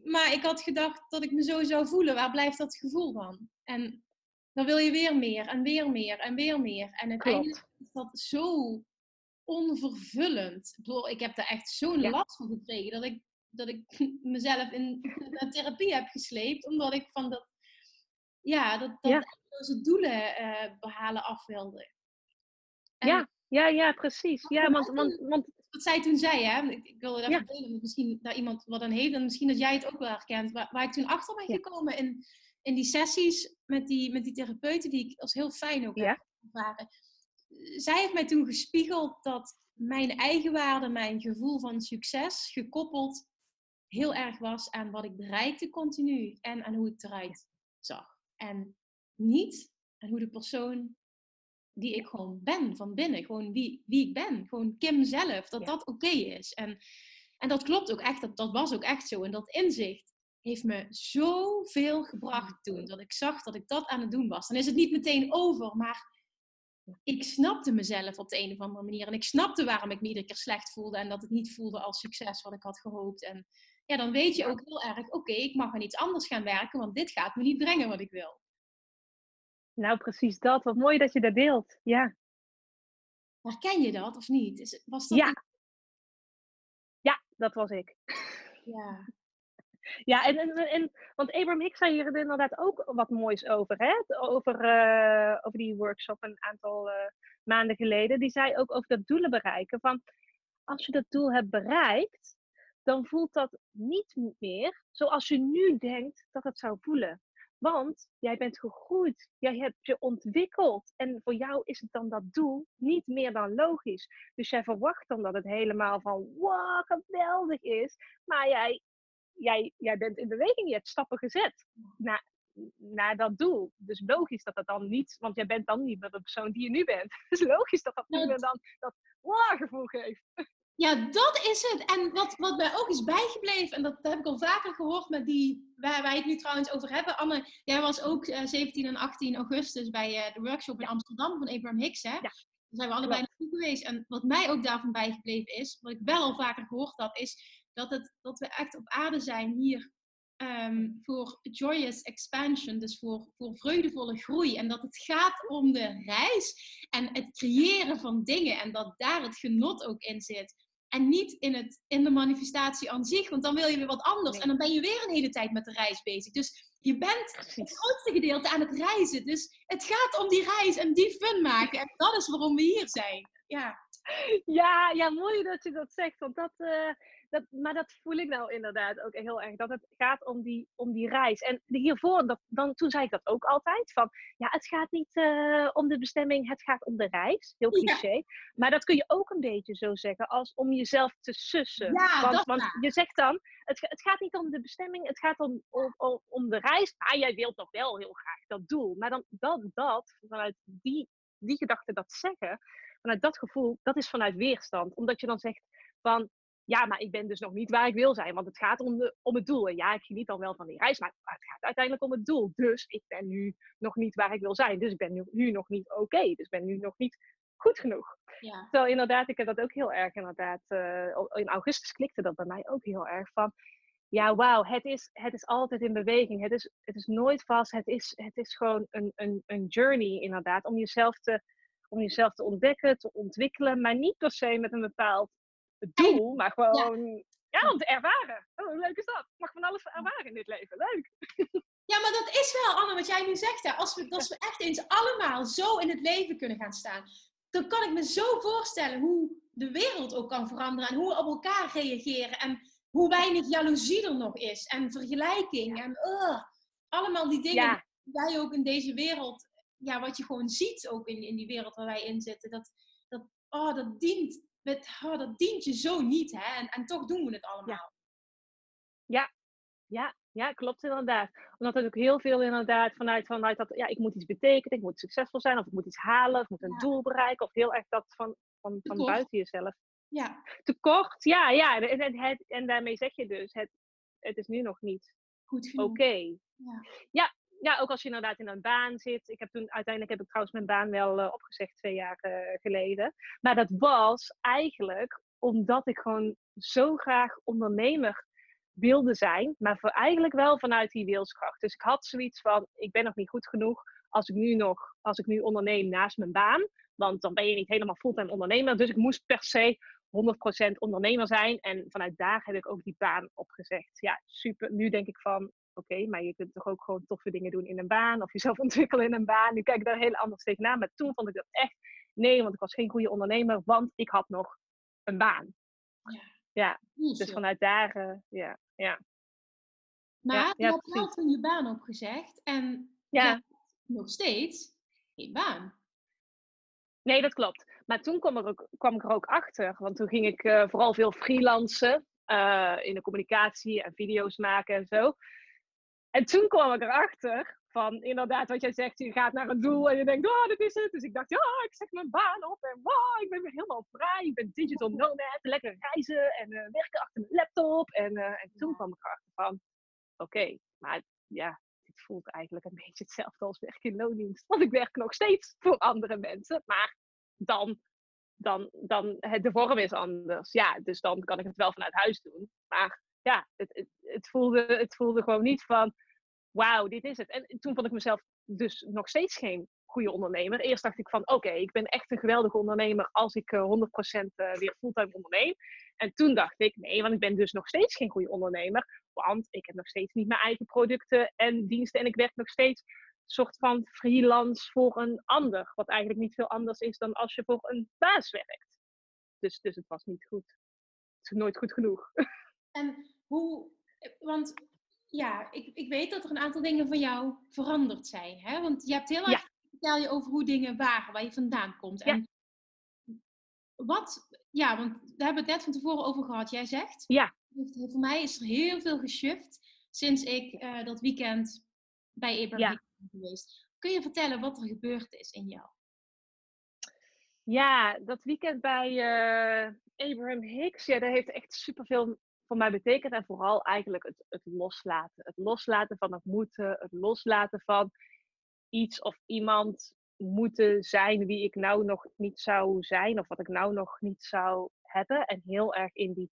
maar ik had gedacht dat ik me zo zou voelen, waar blijft dat gevoel dan? En dan wil je weer meer en weer meer en weer meer. En uiteindelijk is dat zo onvervullend. Ik bedoel, ik heb daar echt zo'n Ja. last van gekregen dat ik, dat ik [laughs] mezelf in [laughs] therapie heb gesleept, omdat ik van dat, ja, dat, dat Ja. doelen eh, behalen af wilde. En Ja, ja, ja, precies. Ja, want, want, want Wat zij toen zei, hè, ik, ik wilde dat Ja. delen, misschien daar iemand wat aan heeft en misschien dat jij het ook wel herkent, waar, waar ik toen achter ben gekomen in, in die sessies met die, met die therapeuten, die ik als heel fijn ook Ja. ervaren. Zij heeft mij toen gespiegeld dat mijn eigenwaarde, mijn gevoel van succes, gekoppeld heel erg was aan wat ik bereikte continu en aan hoe ik eruit zag. En niet aan hoe de persoon die ik gewoon ben van binnen, gewoon wie, wie ik ben, gewoon Kim zelf, dat Ja. dat oké is. En, en dat klopt ook echt, dat, dat was ook echt zo. En dat inzicht heeft me zoveel gebracht toen, dat ik zag dat ik dat aan het doen was. Dan is het niet meteen over, maar ik snapte mezelf op de een of andere manier. En ik snapte waarom ik me iedere keer slecht voelde en dat het niet voelde als succes wat ik had gehoopt. En ja, dan weet je ook heel erg, oké, ik mag aan iets anders gaan werken, want dit gaat me niet brengen wat ik wil. Nou precies dat. Wat mooi dat je dat deelt. Ja, Herken je dat of niet? Is, was dat ja. Ja, dat was ik. ja. Ja, en, en, en want Abraham Hicks zei hier inderdaad ook wat moois over, hè? Over, eh, over die workshop een aantal eh, maanden geleden. Die zei ook over dat doelen bereiken. Van als je dat doel hebt bereikt, dan voelt dat niet meer zoals je nu denkt dat het zou voelen. Want jij bent gegroeid, jij hebt je ontwikkeld. En voor jou is het dan dat doel niet meer dan logisch. Dus jij verwacht dan dat het helemaal van wow, geweldig is. Maar jij jij, jij bent in beweging, je hebt stappen gezet naar, naar dat doel. Dus logisch dat dat dan niet, want jij bent dan niet meer de persoon die je nu bent. [laughs] Dus logisch dat dat niet meer dan dat wow-gevoel geeft. Ja, dat is het. En wat, wat mij ook is bijgebleven, en dat heb ik al vaker gehoord met die, waar wij het nu trouwens over hebben. Anne, jij was ook eh, 17 en 18 augustus bij eh, de workshop in Amsterdam van Abraham Hicks, hè? Daar zijn we allebei naartoe geweest. En wat mij ook daarvan bijgebleven is, wat ik wel al vaker gehoord had, is dat, het, dat we echt op aarde zijn hier ehm, voor joyous expansion, dus voor, voor vreugdevolle groei. En dat het gaat om de reis en het creëren van dingen en dat daar het genot ook in zit. En niet in, het, in de manifestatie aan zich, want dan wil je weer wat anders. Nee. En dan ben je weer een hele tijd met de reis bezig. Dus je bent het grootste gedeelte aan het reizen. Dus het gaat om die reis en die fun maken. En dat is waarom we hier zijn. Ja, Ja, ja, mooi dat je dat zegt. Want dat, eh, dat, maar dat voel ik nou inderdaad ook heel erg. Dat het gaat om die, om die reis. En hiervoor, dat, dan, toen zei ik dat ook altijd. Van, ja, het gaat niet uh, om de bestemming, het gaat om de reis. Heel cliché. Ja. Maar dat kun je ook een beetje zo zeggen als om jezelf te sussen. Ja, want, dat want je zegt dan, het, het gaat niet om de bestemming, het gaat om, om, om, om de reis. Maar jij wilt toch wel heel graag dat doel. Maar dan dat, dat vanuit die, die gedachte dat zeggen, vanuit dat gevoel, dat is vanuit weerstand. Omdat je dan zegt van, ja, maar ik ben dus nog niet waar ik wil zijn, want het gaat om, de, om het doel. En ja, ik geniet dan wel van die reis, maar het gaat uiteindelijk om het doel. Dus ik ben nu nog niet waar ik wil zijn. Dus ik ben nu, nu nog niet oké. Dus ik ben nu nog niet goed genoeg. Ja. Terwijl inderdaad, ik heb dat ook heel erg inderdaad. Uh, in augustus klikte dat bij mij ook heel erg van. Ja, wauw, het is, het is altijd in beweging. Het is, het is nooit vast. Het is, het is gewoon een, een, een journey inderdaad. Om jezelf, te, om jezelf te ontdekken, te ontwikkelen. Maar niet per se met een bepaald doel, maar gewoon ja. om te ervaren. Oh, hoe leuk is dat? Ik mag van alles ervaren in dit leven. Leuk. Ja, maar dat is wel, Anne, wat jij nu zegt. Hè. Als, we, als we echt eens allemaal zo in het leven kunnen gaan staan, dan kan ik me zo voorstellen hoe de wereld ook kan veranderen en hoe we op elkaar reageren en hoe weinig jaloezie er nog is en vergelijking en uh, allemaal die dingen Ja. die wij ook in deze wereld, ja, wat je gewoon ziet ook in, in die wereld waar wij in zitten, dat, dat, oh, dat dient met, oh, dat dient je zo niet, hè? En, en toch doen we het allemaal. Ja, ja, klopt inderdaad. Omdat er ook heel veel inderdaad vanuit, vanuit dat, ja, ik moet iets betekenen, ik moet succesvol zijn, of ik moet iets halen, of ik moet een Ja. doel bereiken, of heel erg dat van, van, van buiten jezelf. Ja, Tekort, ja, ja. En, en, het, en daarmee zeg je dus, het, het is nu nog niet goed genoeg. oké. Ja. Ja, ook als je inderdaad in een baan zit. Ik heb toen, uiteindelijk heb ik trouwens mijn baan wel eh, opgezegd twee jaar eh, geleden. Maar dat was eigenlijk omdat ik gewoon zo graag ondernemer wilde zijn. Maar voor eigenlijk wel vanuit die wilskracht. Dus ik had zoiets van, ik ben nog niet goed genoeg als ik nu nog, als ik nu onderneem naast mijn baan. Want dan ben je niet helemaal fulltime ondernemer. Dus ik moest per se 100% ondernemer zijn. En vanuit daar heb ik ook die baan opgezegd. Ja, super. Nu denk ik van, oké, maar je kunt toch ook gewoon toffe dingen doen in een baan. Of jezelf [laughs] ontwikkelen in een baan. Nu kijk ik daar heel anders tegenaan. Maar toen vond ik dat echt, nee, want ik was geen goede ondernemer. Want ik had nog een baan. Ja, Niet dus vanuit daar, eh, ja, ja. Maar ja, je ja, hebt wel toen je baan opgezegd en Ja. nog steeds geen baan. Nee, dat klopt. Maar toen kwam, er ook, kwam ik er ook achter. Want toen ging ik eh, vooral veel freelancen. eh, in de communicatie en video's maken en zo. En toen kwam ik erachter van inderdaad wat jij zegt. Je gaat naar een doel en je denkt, oh, dit is het. Dus ik dacht, ja, ik zeg mijn baan op. En wow, ik ben weer helemaal vrij. Ik ben digital nomad. Lekker reizen en eh, werken achter mijn laptop. En, eh, en toen kwam ik erachter van, oké, maar ja, dit voelt eigenlijk een [laughs] beetje hetzelfde als werk in loondienst. Want ik werk nog steeds voor andere mensen. Maar dan, dan, dan het, de vorm is anders. Ja, dus dan kan ik het wel vanuit huis doen. Maar ja, het, het, het, voelde, het voelde gewoon niet van, wauw, dit is het. En toen vond ik mezelf dus nog steeds geen goede ondernemer. Eerst dacht ik van, oké, ik ben echt een geweldige ondernemer als ik eh, 100% eh, weer fulltime onderneem. En toen dacht ik, nee, want ik ben dus nog steeds geen goede ondernemer. Want ik heb nog steeds niet mijn eigen producten en diensten. En ik werk nog steeds soort van freelance voor een ander. Wat eigenlijk niet veel anders is dan als je voor een baas werkt. Dus, dus het was niet goed. Het is nooit goed genoeg. [laughs] En hoe, want ja, ik, ik weet dat er een aantal dingen van jou veranderd zijn. Hè? Want je hebt heel erg, vertel je over hoe dingen waren, waar je vandaan komt. Ja. En wat, ja, want daar hebben we het net van tevoren over gehad. Jij zegt, Ja. voor mij is er heel veel geshift sinds ik eh, dat weekend bij Abraham Ja. Hicks ben geweest. Kun je vertellen wat er gebeurd is in jou? Ja, dat weekend bij eh, Abraham Hicks, ja, dat heeft echt superveel voor mij betekend. En vooral eigenlijk het, het loslaten. Het loslaten van het moeten, het loslaten van iets of iemand moeten zijn wie ik nou nog niet zou zijn. Of wat ik nou nog niet zou hebben. En heel erg in die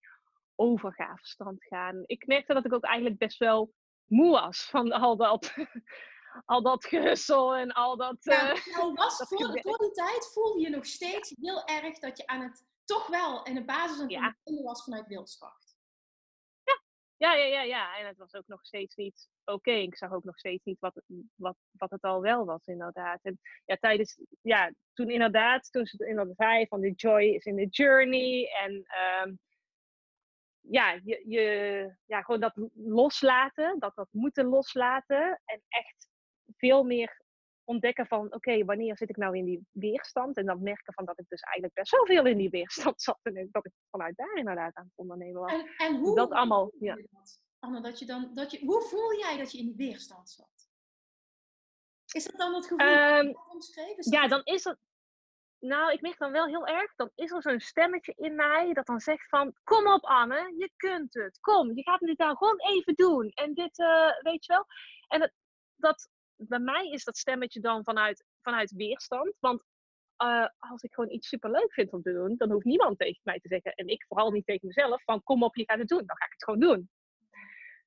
overgavestand gaan. Ik merkte dat ik ook eigenlijk best wel moe was van al dat, [laughs] al dat gehussel en al dat... Ja, eh, nou was dat voor, voor die tijd voelde je nog steeds heel erg dat je aan het toch wel in de basis aan het Ja. was vanuit wilskracht. Ja, ja, ja, ja. En het was ook nog steeds niet oké. Ik zag ook nog steeds niet wat, wat, wat het al wel was, inderdaad. En ja, tijdens, ja, toen inderdaad, toen ze inderdaad zei van de joy is in the journey. En ehm, ja, je, je, ja, gewoon dat loslaten, dat dat moeten loslaten. En echt veel meer ontdekken van, oké, wanneer zit ik nou in die weerstand? En dan merken van dat ik dus eigenlijk best wel veel in die weerstand [laughs] zat. En dat ik vanuit daar inderdaad aan het ondernemen was. En, en hoe dat allemaal, ja. dat? Anne, dat je dan, dat je, hoe voel jij dat je in die weerstand zat? Is dat dan het gevoel Ehm, dat je omschreef? Is Ja, dat- dan is het. Nou, ik merk dan wel heel erg, dan is er zo'n stemmetje in mij dat dan zegt van, kom op Anne, je kunt het, kom, je gaat dit nou gewoon even doen. En dit, eh, weet je wel. En het, dat, bij mij is dat stemmetje dan vanuit, vanuit weerstand, want eh, als ik gewoon iets superleuk vind om te doen, dan hoeft niemand tegen mij te zeggen, en ik vooral niet tegen mezelf, van kom op, je gaat het doen, dan ga ik het gewoon doen.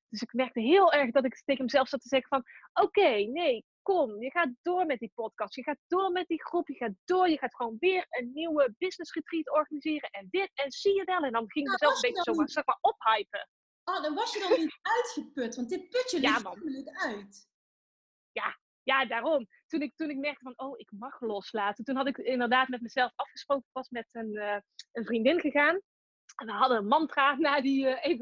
Dus ik merkte heel erg dat ik tegen mezelf zat te zeggen van, oké, nee, kom, je gaat door met die podcast, je gaat door met die groep, je gaat door, je gaat gewoon weer een nieuwe business retreat organiseren en dit, en zie je wel. En dan ging ik Nou, mezelf een je beetje dan zo maar, niet- zeg maar ophypen. Oh, dan was je dan niet [laughs] uitgeput, want dit putje Ja, ligt man. namelijk uit. Ja, daarom. Toen ik, toen ik merkte van, oh, ik mag loslaten. Toen had ik inderdaad met mezelf afgesproken. Was met een, eh, een vriendin gegaan. En we hadden een mantra na die eh,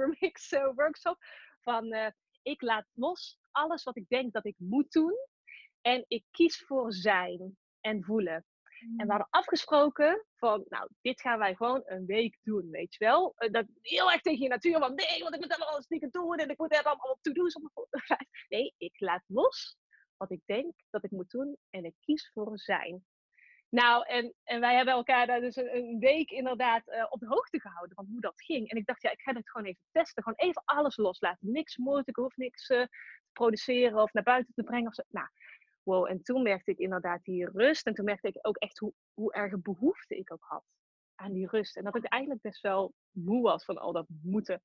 workshop. Van, ik laat los alles wat ik denk dat ik moet doen. En ik kies voor zijn en voelen. En we hadden afgesproken van, nou, dit gaan wij gewoon een week doen, weet je wel. Dat, heel erg tegen je natuur, want nee, want ik moet allemaal dingen doen en ik moet hebben allemaal to-do's op. Nee, ik laat los wat ik denk dat ik moet doen en ik kies voor zijn. Nou, en, en wij hebben elkaar daar dus een, week inderdaad eh, op de hoogte gehouden van hoe dat ging. En ik dacht, ja, ik ga dit gewoon even testen. Gewoon even alles loslaten. Niks moet, ik hoef niks eh, te produceren of naar buiten te brengen. Of zo. Nou, wow. En toen merkte ik inderdaad die rust. En toen merkte ik ook echt hoe, hoe erg behoefte ik ook had aan die rust. En dat ik eigenlijk best wel moe was van al dat moeten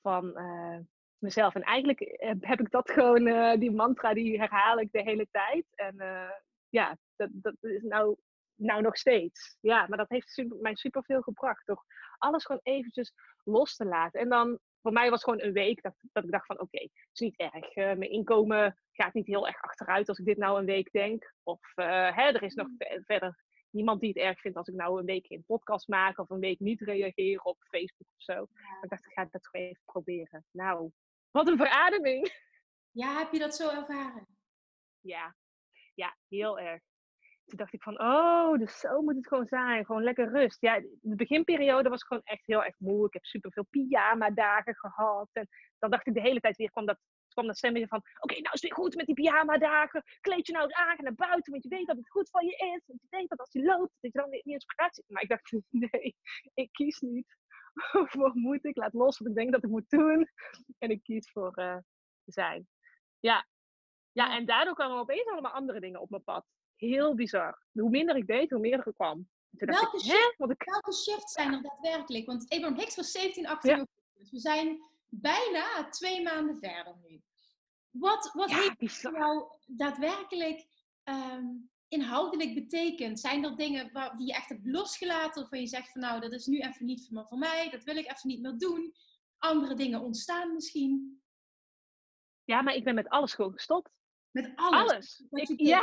van eh, mezelf. En eigenlijk eh, heb ik dat gewoon, eh, die mantra, die herhaal ik de hele tijd. En eh, ja, dat, dat is nou, nou nog steeds. Ja, maar dat heeft super, mij superveel gebracht. Toch alles gewoon eventjes los te laten. En dan, voor mij was gewoon een week dat, dat ik dacht van oké, het is niet erg. Mijn inkomen gaat niet heel erg achteruit als ik dit nou een week denk. Of hè, er is nog ve- verder niemand die het erg vindt als ik nou een week geen podcast maak of een week niet reageer op Facebook of zo. Ik dacht, ik ga dat gewoon even proberen. Nou, wat een verademing. Ja, heb je dat zo ervaren? Ja, ja, heel erg. Toen dacht ik van, oh, dus zo moet het gewoon zijn. Gewoon lekker rust. Ja, de beginperiode was gewoon echt heel erg moe. Ik heb superveel pyjama dagen gehad. En dan dacht ik de hele tijd weer, kwam dat, kwam dat stemmetje van, oké, nou is het weer goed met die pyjama dagen. Kleed je nou eens aan, ga naar buiten, want je weet dat het goed voor je is. Want je weet dat als je loopt, dat je dan weer inspiratie... Maar ik dacht, [laughs] nee, ik kies niet [laughs] voor moet. Ik laat los wat ik denk dat ik moet doen. En ik kies voor eh, zijn. Ja. Ja, en daardoor kwamen er opeens allemaal andere dingen op mijn pad. Heel bizar. Hoe minder ik deed, hoe meer er kwam. Welke ik, Welke shifts zijn er daadwerkelijk? Want Abraham Hicks was 17, 18 Ja. augustus. We zijn bijna twee maanden verder nu. Wat, wat ja, heeft jou daadwerkelijk ehm, inhoudelijk betekend? Zijn er dingen waar, die je echt hebt losgelaten waarvan je zegt van nou, dat is nu even niet meer voor mij, dat wil ik even niet meer doen. Andere dingen ontstaan misschien. Ja, maar ik ben met alles gewoon gestopt. Met alles. Alles. Ik, [laughs] ja,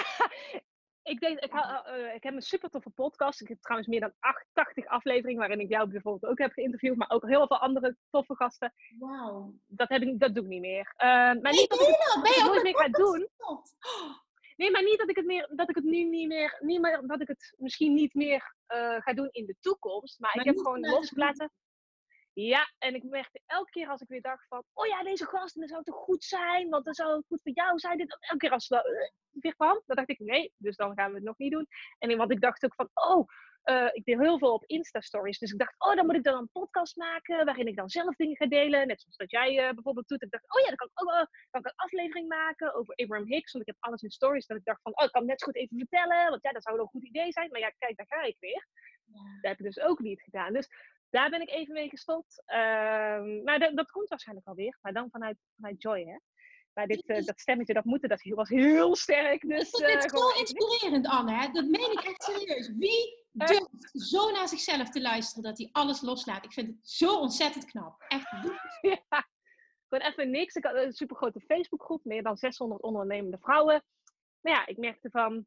ik, denk, ik, ha- eh, ik heb een super toffe podcast. Ik heb trouwens meer dan 80 afleveringen waarin ik jou bijvoorbeeld ook heb geïnterviewd, maar ook heel veel andere toffe gasten. Wauw. Dat, heb ik, dat doe ik niet meer. Eh, maar niet dat ik het, dat? Ben je nooit meer ga doen. Oh, Nee, maar niet dat ik het, meer, dat ik het nu niet meer, niet meer, dat ik het misschien niet meer eh, ga doen in de toekomst. Maar, Maar ik heb gewoon losgelaten. Ja, en ik merkte elke keer als ik weer dacht van, oh ja, deze gast, dat zou toch goed zijn, want dat zou goed voor jou zijn. Dit, elke keer als het eh, weer kwam, dan dacht ik, nee, dus dan gaan we het nog niet doen. En want ik dacht ook van, oh, eh, ik deel heel veel op Insta-stories. Dus ik dacht, oh, dan moet ik dan een podcast maken waarin ik dan zelf dingen ga delen. Net zoals dat jij eh, bijvoorbeeld doet. Ik dacht, oh ja, dan kan ik ook wel kan ik een aflevering maken over Abraham Hicks. Want ik heb alles in stories. Dat ik dacht van, oh, ik kan het net zo goed even vertellen. Want ja, dat zou wel een goed idee zijn. Maar ja, kijk, daar ga ik weer. ja. Dat heb ik dus ook niet gedaan. Dus daar ben ik even mee gestopt. Ehm, maar dat, dat komt waarschijnlijk alweer. Maar dan vanuit, vanuit Joy, hè. Maar dit, eh, dat stemmetje, dat moeten, dat was heel sterk. Ik Dus, vind eh, dit gewoon zo inspirerend, Anne. Hè? Dat meen ik echt serieus. Wie Echt? durft zo naar zichzelf te luisteren dat hij alles loslaat? Ik vind het zo ontzettend knap. Echt. [laughs] ja, gewoon even niks. Ik had een supergrote Facebookgroep, meer dan 600 ondernemende vrouwen. Maar ja, ik merkte van,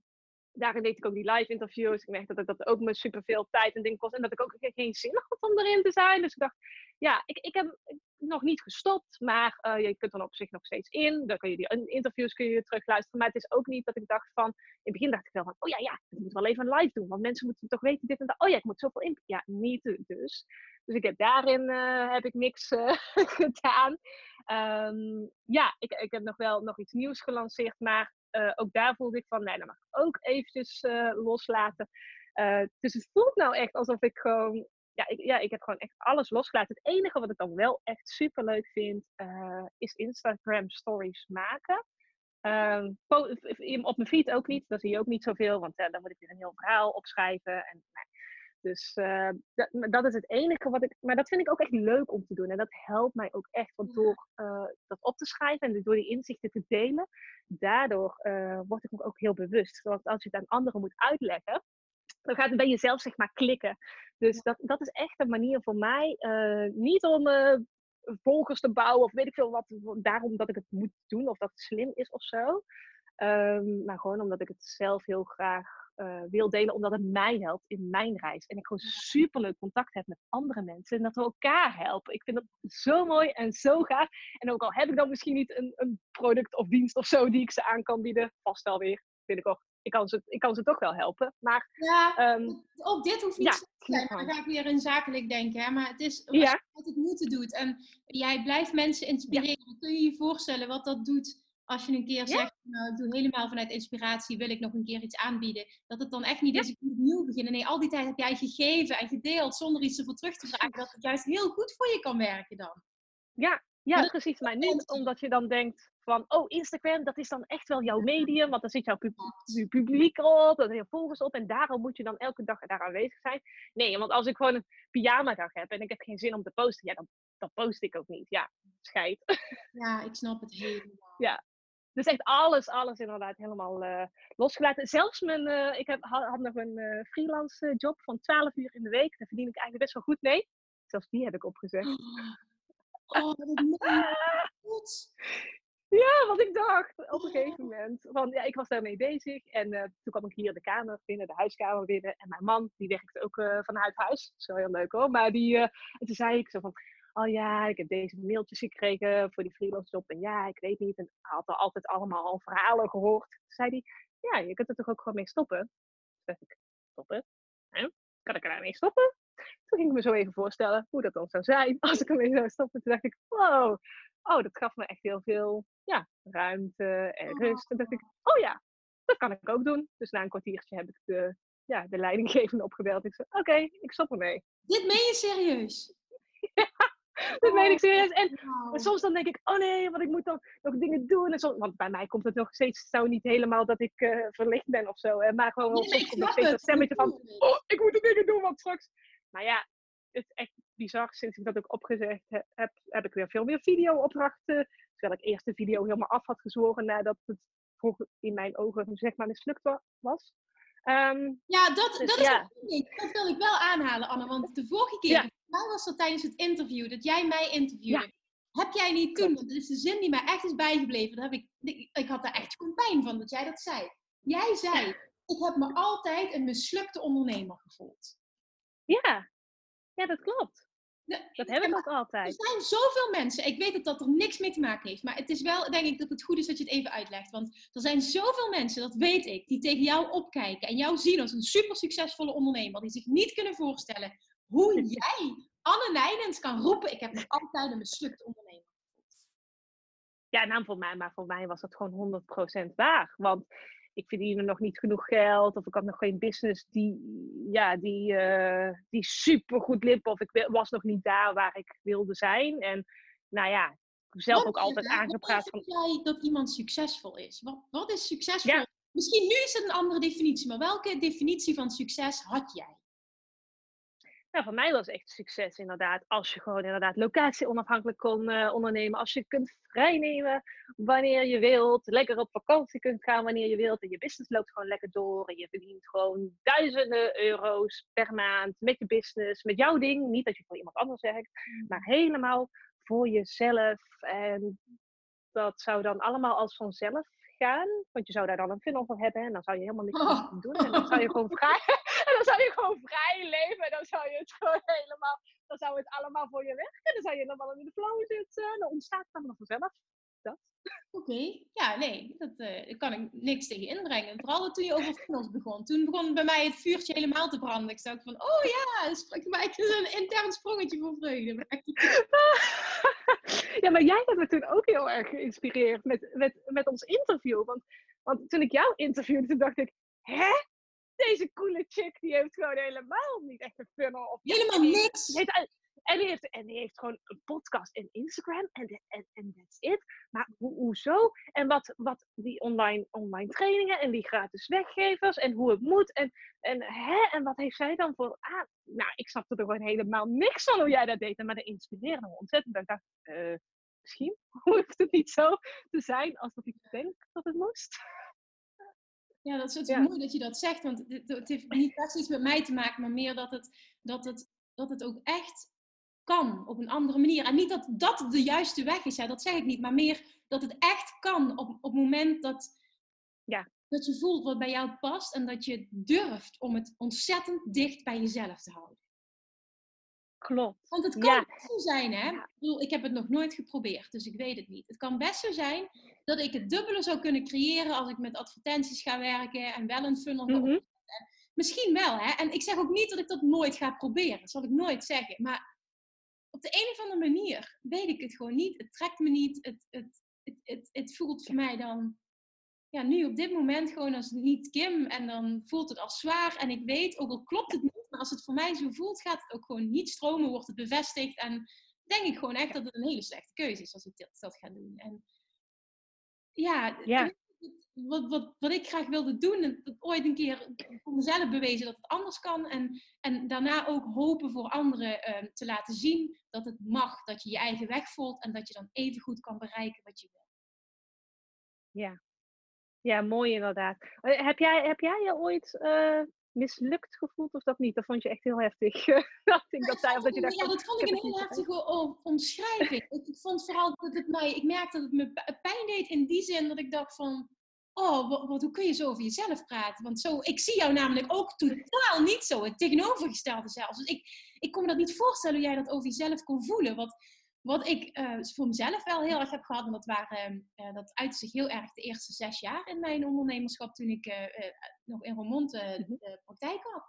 daarin deed ik ook die live interviews. Ik merkte dat dat ook me superveel tijd en dingen kost. En dat ik ook geen zin had om erin te zijn. Dus ik dacht, ja, ik, ik heb nog niet gestopt. Maar uh, je kunt er op zich nog steeds in. Dan kun je die interviews kun je terugluisteren. Maar het is ook niet dat ik dacht van... In het begin dacht ik wel van, oh ja, ja, ik moet wel even live doen. Want mensen moeten toch weten dit en dat. Oh ja, ik moet zoveel in. Ja, niet dus. Dus ik heb daarin uh, heb ik niks uh, [laughs] gedaan. Um, ja, ik, ik heb nog wel nog iets nieuws gelanceerd. Maar ook daar voelde ik van, nee, dat mag ik ook eventjes loslaten. Dus het voelt nou echt alsof ik gewoon, ja ik, ja, ik heb gewoon echt alles losgelaten. Het enige wat ik dan wel echt super leuk vind, is Instagram stories maken. Um, op mijn feed ook niet, daar zie je ook niet zoveel, want dan moet ik weer een heel verhaal opschrijven. En, dus uh, dat, dat, is het enige wat ik. Maar dat vind ik ook echt leuk om te doen. En dat helpt mij ook echt. Want door uh, dat op te schrijven en door die inzichten te delen, daardoor uh, word ik me ook heel bewust. Want als je het aan anderen moet uitleggen, dan gaat het bij jezelf zeg maar klikken. Dus dat, dat is echt een manier voor mij. niet om volgers te bouwen of weet ik veel wat. Daarom dat ik het moet doen of dat het slim is of zo. Um, maar gewoon omdat ik het zelf heel graag uh, wil delen, omdat het mij helpt in mijn reis. En ik gewoon superleuk contact heb met andere mensen en dat we elkaar helpen. Ik vind dat zo mooi en zo gaaf. En ook al heb ik dan misschien niet een, een product of dienst of zo die ik ze aan kan bieden, vast wel weer, vind ik kan, ze, ik kan ze toch wel helpen. Maar, ja, um, ook dit hoeft niet ja, te zijn. Dan ga ik weer in zakelijk denken. Hè? Maar het is ja. wat het moeten doet. En jij blijft mensen inspireren. Kun je je voorstellen wat dat doet als je een keer zegt, nou, ik doe helemaal vanuit inspiratie, wil ik nog een keer iets aanbieden. Dat het dan echt niet is, ik moet opnieuw beginnen. Nee, al die tijd heb jij gegeven en gedeeld zonder iets ervoor terug te vragen. Dat het juist heel goed voor je kan werken dan. Ja, ja precies. Maar niet omdat je dan denkt van, oh, Instagram, dat is dan echt wel jouw medium. Want dan zit jouw publiek op, dan je volgers op. En daarom moet je dan elke dag daar aanwezig zijn. Nee, want als ik gewoon een pyjama dag heb en ik heb geen zin om te posten, ja, dan, dan post ik ook niet. Ja, scheid. Ja, ik snap het helemaal. Ja, dus echt alles, alles inderdaad helemaal uh, losgelaten. Zelfs mijn, uh, ik heb, had, nog een uh, freelance job van 12 uur in de week. Daar verdien ik eigenlijk best wel goed mee. Zelfs die heb ik opgezegd. Oh, oh dat. Ja, wat ik dacht op een gegeven moment. Van, ja, ik was daarmee bezig en toen kwam ik hier de kamer binnen, de huiskamer binnen. En mijn man, die werkte ook vanuit huis. Dat is wel heel leuk hoor. Maar die, en toen zei ik zo van, oh ja, ik heb deze mailtjes gekregen voor die freelance job. En ja, ik weet niet. En hij had er altijd allemaal al verhalen gehoord. Toen zei hij, ja, je kunt er toch ook gewoon mee stoppen? Toen dacht ik, stoppen? Hè? Kan ik er daarmee stoppen? Toen ging ik me zo even voorstellen hoe dat dan zou zijn [laughs] als ik ermee zou stoppen. Toen dacht ik, wow, oh, dat gaf me echt heel veel ja, ruimte en oh. rust. Toen dacht ik, oh ja, dat kan ik ook doen. Dus na een kwartiertje heb ik de, ja, de leidinggevende opgebeld. Ik zei, oké, ik stop ermee. Dit meen je serieus? [laughs] ja. dat meen ik serieus. En soms dan denk ik, oh nee, want ik moet dan nog dingen doen. En soms, want bij mij komt het nog steeds zo niet helemaal dat ik uh, verlicht ben of zo. Maar gewoon wel soms komt nog steeds dat stemmetje van, oh, ik moet de dingen doen, want straks... Maar ja, het is echt bizar. Sinds ik dat ook opgezegd heb, heb ik weer veel meer video-opdrachten. Terwijl ik eerst de video helemaal af had gezworen nadat het vroeger in mijn ogen zeg maar mislukt was. Um, ja, dat, dus, dat, is ja. dat wil ik wel aanhalen, Anne. Want de vorige keer, ja. was dat tijdens het interview, dat jij mij interviewde. Heb jij niet toen, want dat is de zin die mij echt is bijgebleven. Dat heb ik, ik had daar echt pijn van dat jij dat zei. Jij zei, ik heb me altijd een mislukte ondernemer gevoeld. Ja, ja dat klopt dat heb ik ook altijd. Er zijn zoveel mensen. Ik weet dat dat er niks mee te maken heeft. Maar het is wel, denk ik, dat het goed is dat je het even uitlegt. Want er zijn zoveel mensen, dat weet ik, die tegen jou opkijken. En jou zien als een super succesvolle ondernemer. Die zich niet kunnen voorstellen hoe [laughs] jij, Anne Nijnens, kan roepen. Ik heb nog altijd een mislukt ondernemer. Ja, nou voor mij, maar voor mij was dat gewoon 100% waar. Want ik verdiende nog niet genoeg geld. Of ik had nog geen business die, ja, die, uh, die super goed liep. Of ik was nog niet daar waar ik wilde zijn. En nou ja, ik zelf ook altijd aangepraat van... jij dat iemand succesvol is? Wat, wat is succesvol? Misschien nu is het een andere definitie. Maar welke definitie van succes had jij? Nou, voor mij was echt succes inderdaad. Als je gewoon inderdaad locatie onafhankelijk kon uh, ondernemen. Als je kunt vrijnemen wanneer je wilt. Lekker op vakantie kunt gaan wanneer je wilt. En je business loopt gewoon lekker door. En je verdient gewoon duizenden euro's per maand met je business. Met jouw ding. Niet dat je voor iemand anders werkt. Mm. Maar helemaal voor jezelf. En dat zou dan allemaal als vanzelf weggaan. Want je zou daar dan een funnel voor hebben en dan zou je helemaal niks oh. doen. En dan zou je gewoon [laughs] vrij, en dan zou je gewoon vrij leven. En dan zou je het gewoon helemaal, dan zou het allemaal voor je werken. Dan zou je helemaal in de flow zitten. Dan ontstaat het allemaal vanzelf. Dat. Oké, ja, nee, dat, uh, kan ik niks tegen inbrengen. Vooral toen je over funnels begon. Toen begon bij mij het vuurtje helemaal te branden. Ik dacht van, oh ja, sprak bij een intern sprongetje van vreugde. [laughs] ja, maar jij hebt me toen ook heel erg geïnspireerd met, met, met ons interview. Want, want toen ik jou interviewde, toen dacht ik, hè? Deze coole chick, die heeft gewoon helemaal niet echt een funnel. Of, helemaal niks! En die heeft, en die heeft gewoon een podcast en Instagram en, en, en that's it. Maar ho, hoezo? En wat, wat die online, online trainingen en die gratis weggevers en hoe het moet. En, en, hè? en wat heeft zij dan voor... Ah, nou, ik snapte er gewoon helemaal niks van hoe jij dat deed. Maar dat inspireerde me ontzettend. Ik dacht, uh, misschien [laughs] hoeft het niet zo te zijn als dat ik denk dat het moest. Ja, dat is het ja. mooi dat je dat zegt, want het, het heeft niet precies iets met mij te maken, maar meer dat het, dat het, dat het ook echt kan op een andere manier. En niet dat dat de juiste weg is, hè, dat zeg ik niet, maar meer dat het echt kan op, op het moment dat, ja. dat je voelt wat bij jou past en dat je durft om het ontzettend dicht bij jezelf te houden. Klopt. Want het kan best zo zijn, hè? Ik, bedoel, ik heb het nog nooit geprobeerd, dus ik weet het niet. Het kan best zo zijn dat ik het dubbele zou kunnen creëren als ik met advertenties ga werken en wel een funnel mm Misschien wel, hè? En ik zeg ook niet dat ik dat nooit ga proberen. Dat zal ik nooit zeggen. Maar op de een of andere manier weet ik het gewoon niet. Het trekt me niet. Het, het, het, het, het voelt voor mij dan, ja, nu op dit moment gewoon als niet Kim. En dan voelt het als zwaar. En ik weet, ook al klopt het niet, maar als het voor mij zo voelt, gaat het ook gewoon niet stromen, wordt het bevestigd. En denk ik gewoon echt dat het een hele slechte keuze is als ik dat, dat ga doen. En ja, ja wat, wat, wat ik graag wilde doen. En dat ooit een keer voor mezelf bewezen dat het anders kan. En, en daarna ook hopen voor anderen ehm, te laten zien dat het mag. Dat je je eigen weg volgt en dat je dan even goed kan bereiken wat je wil. Ja, ja mooi inderdaad. Eh, heb jij, heb jij je ooit uh, mislukt gevoeld of dat niet? Dat vond je echt heel heftig. [laughs] dat ik dat, zei, dat, je dacht, ja, dat vond ik een heel heftige omschrijving. ik vond vooral dat het mij, ik merkte dat het me pijn deed in die zin dat ik dacht van oh, wat, hoe kun je zo over jezelf praten? Want zo, ik zie jou namelijk ook totaal niet zo, het tegenovergestelde zelfs. Dus ik, ik kon me dat niet voorstellen hoe jij dat over jezelf kon voelen. Wat, wat ik uh, voor mezelf wel heel erg heb gehad, en dat, waren, uh, dat uitte zich heel erg de eerste zes jaar in mijn ondernemerschap, toen ik uh, nog in Roermond mhm. de praktijk had.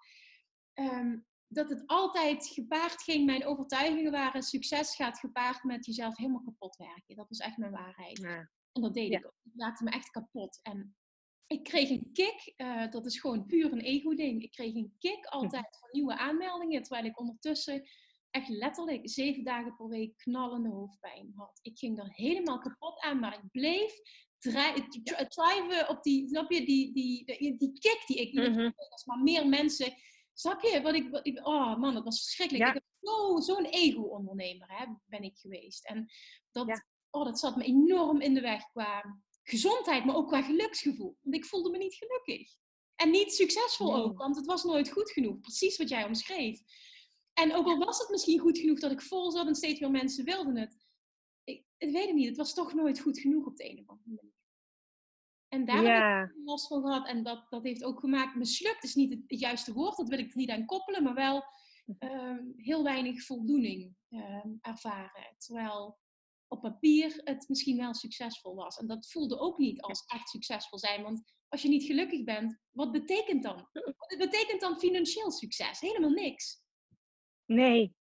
Um, dat het altijd gepaard ging, mijn overtuigingen waren, succes gaat gepaard met jezelf helemaal kapot werken. Dat was echt mijn waarheid. Ja. En dat deed ik ook. Dat maakte me echt kapot. En ik kreeg een kick, uh, dat is gewoon puur een ego-ding. Ik kreeg een kick altijd van nieuwe aanmeldingen, terwijl ik ondertussen echt letterlijk zeven dagen per week knallende hoofdpijn had. Ik ging er helemaal kapot aan, maar ik bleef thriven op die, snap je, die, die, die, die kick die ik mm -hmm. Als maar meer mensen, snap je, wat ik, wat ik oh man, dat was verschrikkelijk. Ik heb zo'n ego-ondernemer ben ik geweest. En dat, oh, dat zat me enorm in de weg qua gezondheid, maar ook qua geluksgevoel. Want ik voelde me niet gelukkig. En niet succesvol ook, want het was nooit goed genoeg. Precies wat jij omschreef. En ook al was het misschien goed genoeg dat ik vol zat en steeds meer mensen wilden het. Ik, ik weet het niet, het was toch nooit goed genoeg op de een of andere manier. En daar heb ik last van gehad. En dat, dat heeft ook gemaakt, mislukt is niet het, juiste woord, dat wil ik er niet aan koppelen, maar wel uh, heel weinig voldoening uh, ervaren. Terwijl op papier het misschien wel succesvol was. En dat voelde ook niet als echt succesvol zijn. Want als je niet gelukkig bent, wat betekent dan? Wat betekent dan financieel succes? Helemaal niks. Nee.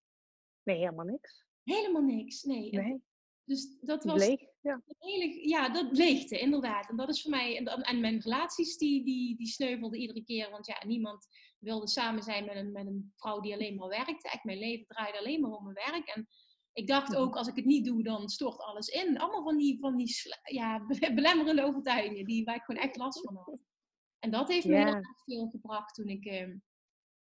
Nee, helemaal niks. Helemaal niks, nee. nee. Dus dat was... Leeg, ja. Hele, ja, dat leegte, inderdaad. En dat is voor mij... En, en mijn relaties, die, die, die sneuvelden iedere keer. Want ja, niemand wilde samen zijn met een, met een vrouw die alleen maar werkte. Echt, mijn leven draaide alleen maar om mijn werk. En ik dacht ook, als ik het niet doe, dan stort alles in. Allemaal van die, van die ja, [laughs] belemmerende overtuigingen, die, waar ik gewoon echt last van had. En dat heeft me heel erg veel gebracht toen ik, uh,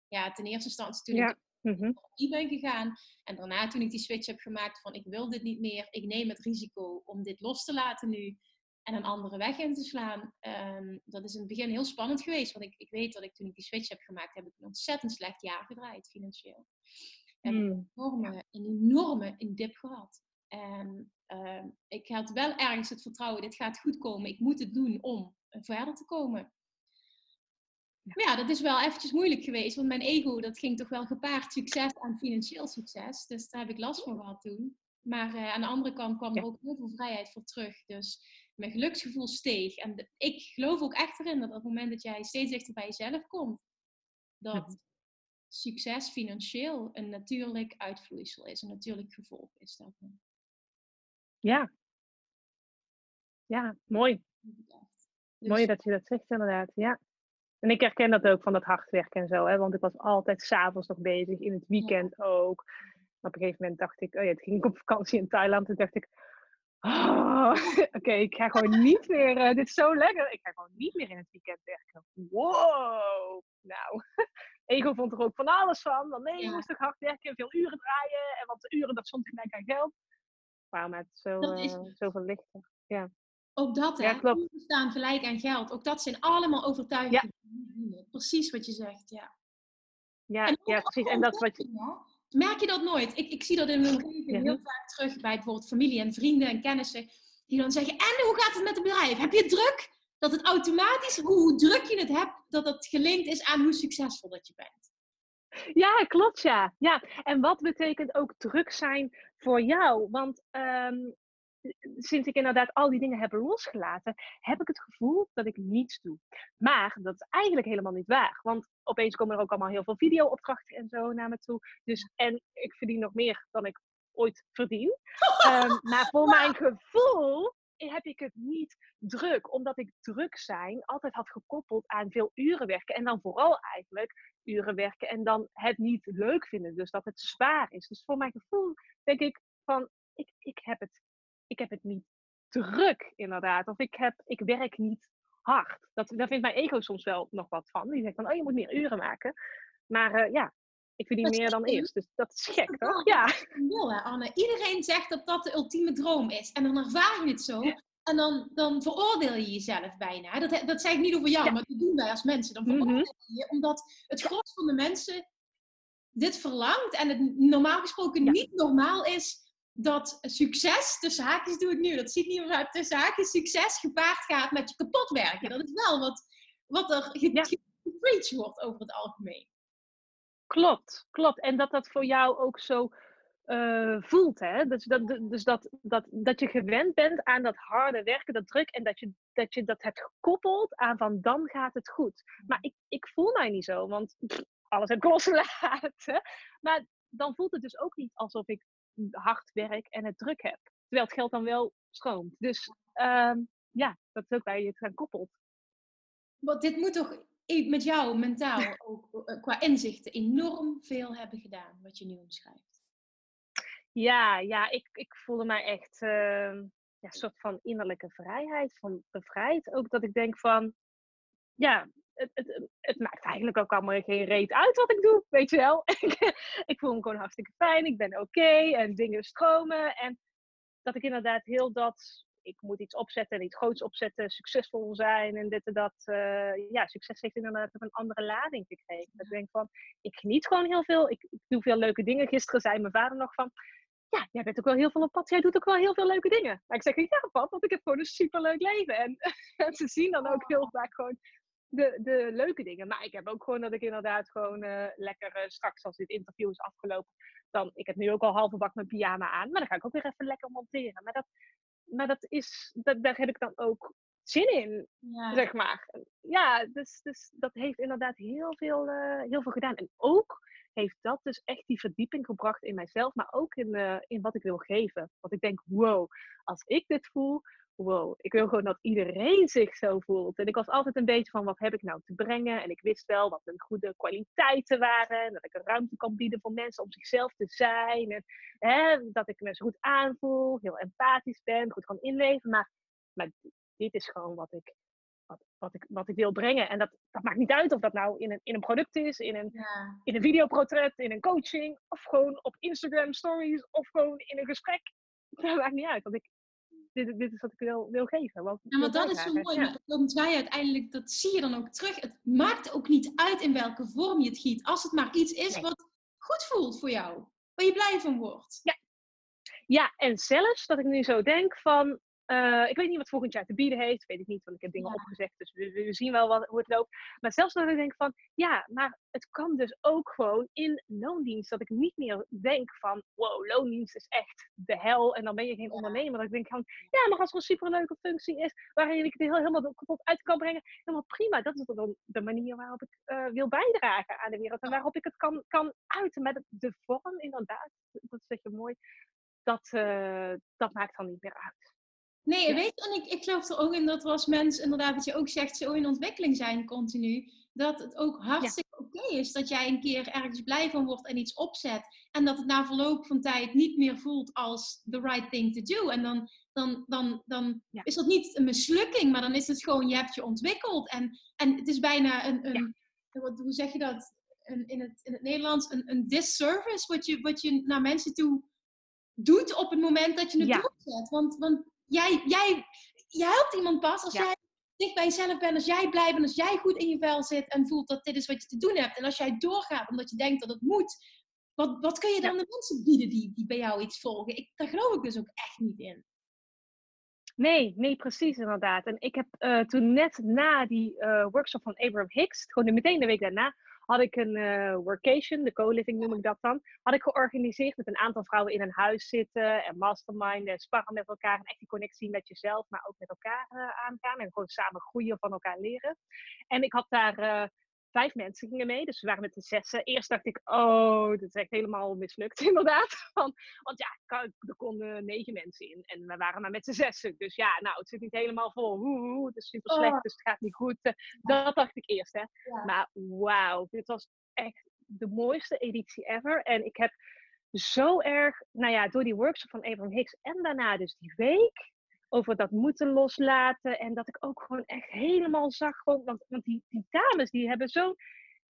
ja, ten eerste instantie toen ja. ik mm ben gegaan. En daarna toen ik die switch heb gemaakt van, ik wil dit niet meer. Ik neem het risico om dit los te laten nu. En een andere weg in te slaan. Um, dat is in het begin heel spannend geweest. Want ik, ik weet dat ik toen ik die switch heb gemaakt, heb ik een ontzettend slecht jaar gedraaid financieel. En mm. een enorme, een enorme in dip gehad. En ehm, ik had wel ergens het vertrouwen, dit gaat goed komen. Ik moet het doen om verder te komen. Maar ja, dat is wel eventjes moeilijk geweest, want mijn ego, dat ging toch wel gepaard succes en financieel succes. Dus daar heb ik last van gehad toen. Maar uh, aan de andere kant kwam er ook heel veel vrijheid voor terug. Dus mijn geluksgevoel steeg. En ik geloof ook echt erin dat op het moment dat jij steeds dichter bij jezelf komt, dat succes financieel een natuurlijk uitvloeisel is, een natuurlijk gevolg is daarvan. Ja. Ja, mooi. Dus, mooi dat je dat zegt inderdaad, ja. En ik herken dat ook van dat hard werken en zo, hè, want ik was altijd s'avonds nog bezig, in het weekend ook. Op een gegeven moment dacht ik, oh ja, toen ging ik op vakantie in Thailand, toen dacht ik, oh, [laughs] oké, ik ga gewoon niet meer, uh, dit is zo lekker, ik ga gewoon niet meer in het weekend werken. Wow, nou, [laughs] ego vond er ook van alles van, want nee, je moest toch hard werken, veel uren draaien, en want de uren, dat stond gelijk aan geld. Waarom het zo, uh, zoveel lichter, ja. Ook dat, ja, hè? Klopt. staan gelijk aan geld. Ook dat zijn allemaal overtuigingen. Ja. Precies wat je zegt, ja. Ja, ja precies. En dat wat je... Merk je dat nooit? Ik, ik zie dat in mijn omgeving heel vaak terug bij bijvoorbeeld familie en vrienden en kennissen. Die dan zeggen, en hoe gaat het met het bedrijf? Heb je druk? Dat het automatisch, hoe, hoe druk je het hebt, dat het gelinkt is aan hoe succesvol dat je bent. Ja, klopt ja. ja. En wat betekent ook druk zijn voor jou? Want um, sinds ik inderdaad al die dingen heb losgelaten, heb ik het gevoel dat ik niets doe. Maar dat is eigenlijk helemaal niet waar. Want opeens komen er ook allemaal heel veel video-opdrachten en zo naar me toe. Dus, en ik verdien nog meer dan ik ooit verdien. um, [laughs] maar voor mijn gevoel heb ik het niet druk. Omdat ik druk zijn altijd had gekoppeld aan veel uren werken. En dan vooral eigenlijk uren werken en dan het niet leuk vinden. Dus dat het zwaar is. Dus voor mijn gevoel denk ik van, ik, ik heb het ik heb het niet druk, inderdaad. Of ik, heb, ik werk niet hard. Dat, daar vindt mijn ego soms wel nog wat van. Die zegt van, oh, je moet meer uren maken. Maar uh, ja, ik verdien meer dan eerst. Dus dat is gek, toch? Ja. hè, Anne. Iedereen zegt dat dat de ultieme droom is. En dan ervaar je het zo. En dan, dan veroordeel je jezelf bijna. Dat, dat zeg ik niet over jou, maar dat doen wij als mensen. Dan veroordeel mhm. je je, omdat het gros van de mensen dit verlangt. En het normaal gesproken niet normaal is dat succes, tussen haakjes doe ik nu, dat ziet niemand uit, tussen haakjes succes gepaard gaat met je kapot werken. Dat is wel wat, wat er gepreached wordt over het algemeen. Klopt, klopt. En dat dat voor jou ook zo uh, voelt. Hè? Dus, dat, dus dat, dat, dat je gewend bent aan dat harde werken, dat druk. En dat je dat, je dat hebt gekoppeld aan van dan gaat het goed. Maar ik, ik voel mij niet zo, want [laughs] alles heb ik losgelaten. Maar dan voelt het dus ook niet alsof ik hard werk en het druk heb. Terwijl het geld dan wel stroomt. Dus uh, ja, dat is ook waar je het koppelt. Want dit moet toch met jou mentaal ook eh, qua inzichten enorm veel hebben gedaan, wat je nu omschrijft. Ja, ja ik, ik voelde mij echt uh, ja, een soort van innerlijke vrijheid, van bevrijd. Ook dat ik denk van, ja, het, het, het, maakt eigenlijk ook allemaal geen reet uit wat ik doe, weet je wel. [laughs] ik voel me gewoon hartstikke fijn, ik ben oké en dingen stromen. En dat ik inderdaad heel dat, ik moet iets opzetten en iets groots opzetten, succesvol zijn en dit en dat. Uh, ja, succes heeft inderdaad een andere lading gekregen. Ik denk van, ik geniet gewoon heel veel, ik, ik doe veel leuke dingen. Gisteren zei mijn vader nog van, ja, jij bent ook wel heel veel op pad. Jij doet ook wel heel veel leuke dingen. Maar ik zeg, ja pap, want ik heb gewoon een superleuk leven. En, [laughs] ze zien dan ook heel vaak gewoon de, de leuke dingen. Maar ik heb ook gewoon dat ik inderdaad gewoon uh, lekker uh, straks als dit interview is afgelopen. Dan, ik heb nu ook al halve bak mijn pyjama aan. Maar dan ga ik ook weer even lekker monteren. Maar dat, maar dat is, dat, daar heb ik dan ook zin in, ja. zeg maar. Ja, dus, dus dat heeft inderdaad heel veel, uh, heel veel gedaan. En ook heeft dat dus echt die verdieping gebracht in mijzelf, maar ook in, in wat ik wil geven. Want ik denk, wow, als ik dit voel, wow, ik wil gewoon dat iedereen zich zo voelt. En ik was altijd een beetje van, wat heb ik nou te brengen? En ik wist wel wat mijn goede kwaliteiten waren. En dat ik een ruimte kan bieden voor mensen om zichzelf te zijn. En hè, dat ik me zo goed aanvoel, heel empathisch ben, goed kan inleven. Maar, maar dit is gewoon wat ik, wat, wat, ik, wat ik wil brengen. En dat, dat maakt niet uit of dat nou in een, in een product is, in een, ja. in een videoportret, in een coaching, of gewoon op Instagram stories, of gewoon in een gesprek. [laughs] Dat maakt niet uit, want ik, dit, dit is wat ik wil, wil geven. Wat ja, maar dat is zo mooi. Ja. Want wij uiteindelijk, dat zie je dan ook terug. Het maakt ook niet uit in welke vorm je het giet. Als het maar iets is wat goed voelt voor jou. Waar je blij van wordt. Ja. Ja, en zelfs dat ik nu zo denk van, uh, ik weet niet wat volgend jaar te bieden heeft, weet ik niet, want ik heb dingen opgezegd, dus we, we, zien wel wat, hoe het loopt. Maar zelfs dat ik denk van, ja, maar het kan dus ook gewoon in loondienst, dat ik niet meer denk van, wow, loondienst is echt de hel en dan ben je geen ondernemer. Dat ik denk van, ja, maar als er een superleuke functie is, waarin ik het heel, helemaal kapot uit kan brengen, helemaal prima. Dat is dan de manier waarop ik uh, wil bijdragen aan de wereld en waarop ik het kan, kan uiten met de vorm, inderdaad. Dat zeg je mooi. Dat, uh, dat maakt dan niet meer uit. Nee, weet je, en ik, ik geloof er ook in dat we als mens, inderdaad, wat je ook zegt, zo in ontwikkeling zijn continu. Dat het ook hartstikke oké is dat jij een keer ergens blij van wordt en iets opzet. En dat het na verloop van tijd niet meer voelt als the right thing to do. En dan, dan, dan, dan is dat niet een mislukking, maar dan is het gewoon, je hebt je ontwikkeld. En, en het is bijna een, een wat, hoe zeg je dat een, in, het, in het Nederlands, een, een disservice wat je, wat je naar mensen toe doet op het moment dat je het ja. doorzet. Want, want jij, jij, je helpt iemand pas als jij dicht bij jezelf bent, als jij blij bent, als jij goed in je vel zit en voelt dat dit is wat je te doen hebt. En als jij doorgaat omdat je denkt dat het moet, wat, wat kun je dan de mensen bieden die, die bij jou iets volgen? Ik, daar geloof ik dus ook echt niet in. Nee, nee, precies inderdaad. En ik heb uh, toen net na die uh, workshop van Abraham Hicks, gewoon meteen de week daarna, had ik een uh, workation, de co-living noem ik dat dan, had ik georganiseerd met een aantal vrouwen in een huis zitten en masterminden, sparren met elkaar en echt die connectie met jezelf, maar ook met elkaar uh, aangaan en gewoon samen groeien van elkaar leren. En ik had daar uh, vijf mensen gingen mee, dus we waren met de zessen. Eerst dacht ik, oh, dit is echt helemaal mislukt, [laughs] inderdaad. Want, want ja, er konden negen mensen in en we waren maar met z'n zessen. Dus ja, nou, het zit niet helemaal vol. Oeh, het is super slecht, oh. dus het gaat niet goed. Dat dacht ik eerst, hè. Maar wauw, dit was echt de mooiste editie ever. En ik heb zo erg, nou ja, door die workshop van Abraham Hicks en daarna dus die week, over dat moeten loslaten. En dat ik ook gewoon echt helemaal zag. Gewoon, want, want die, dames die hebben zo.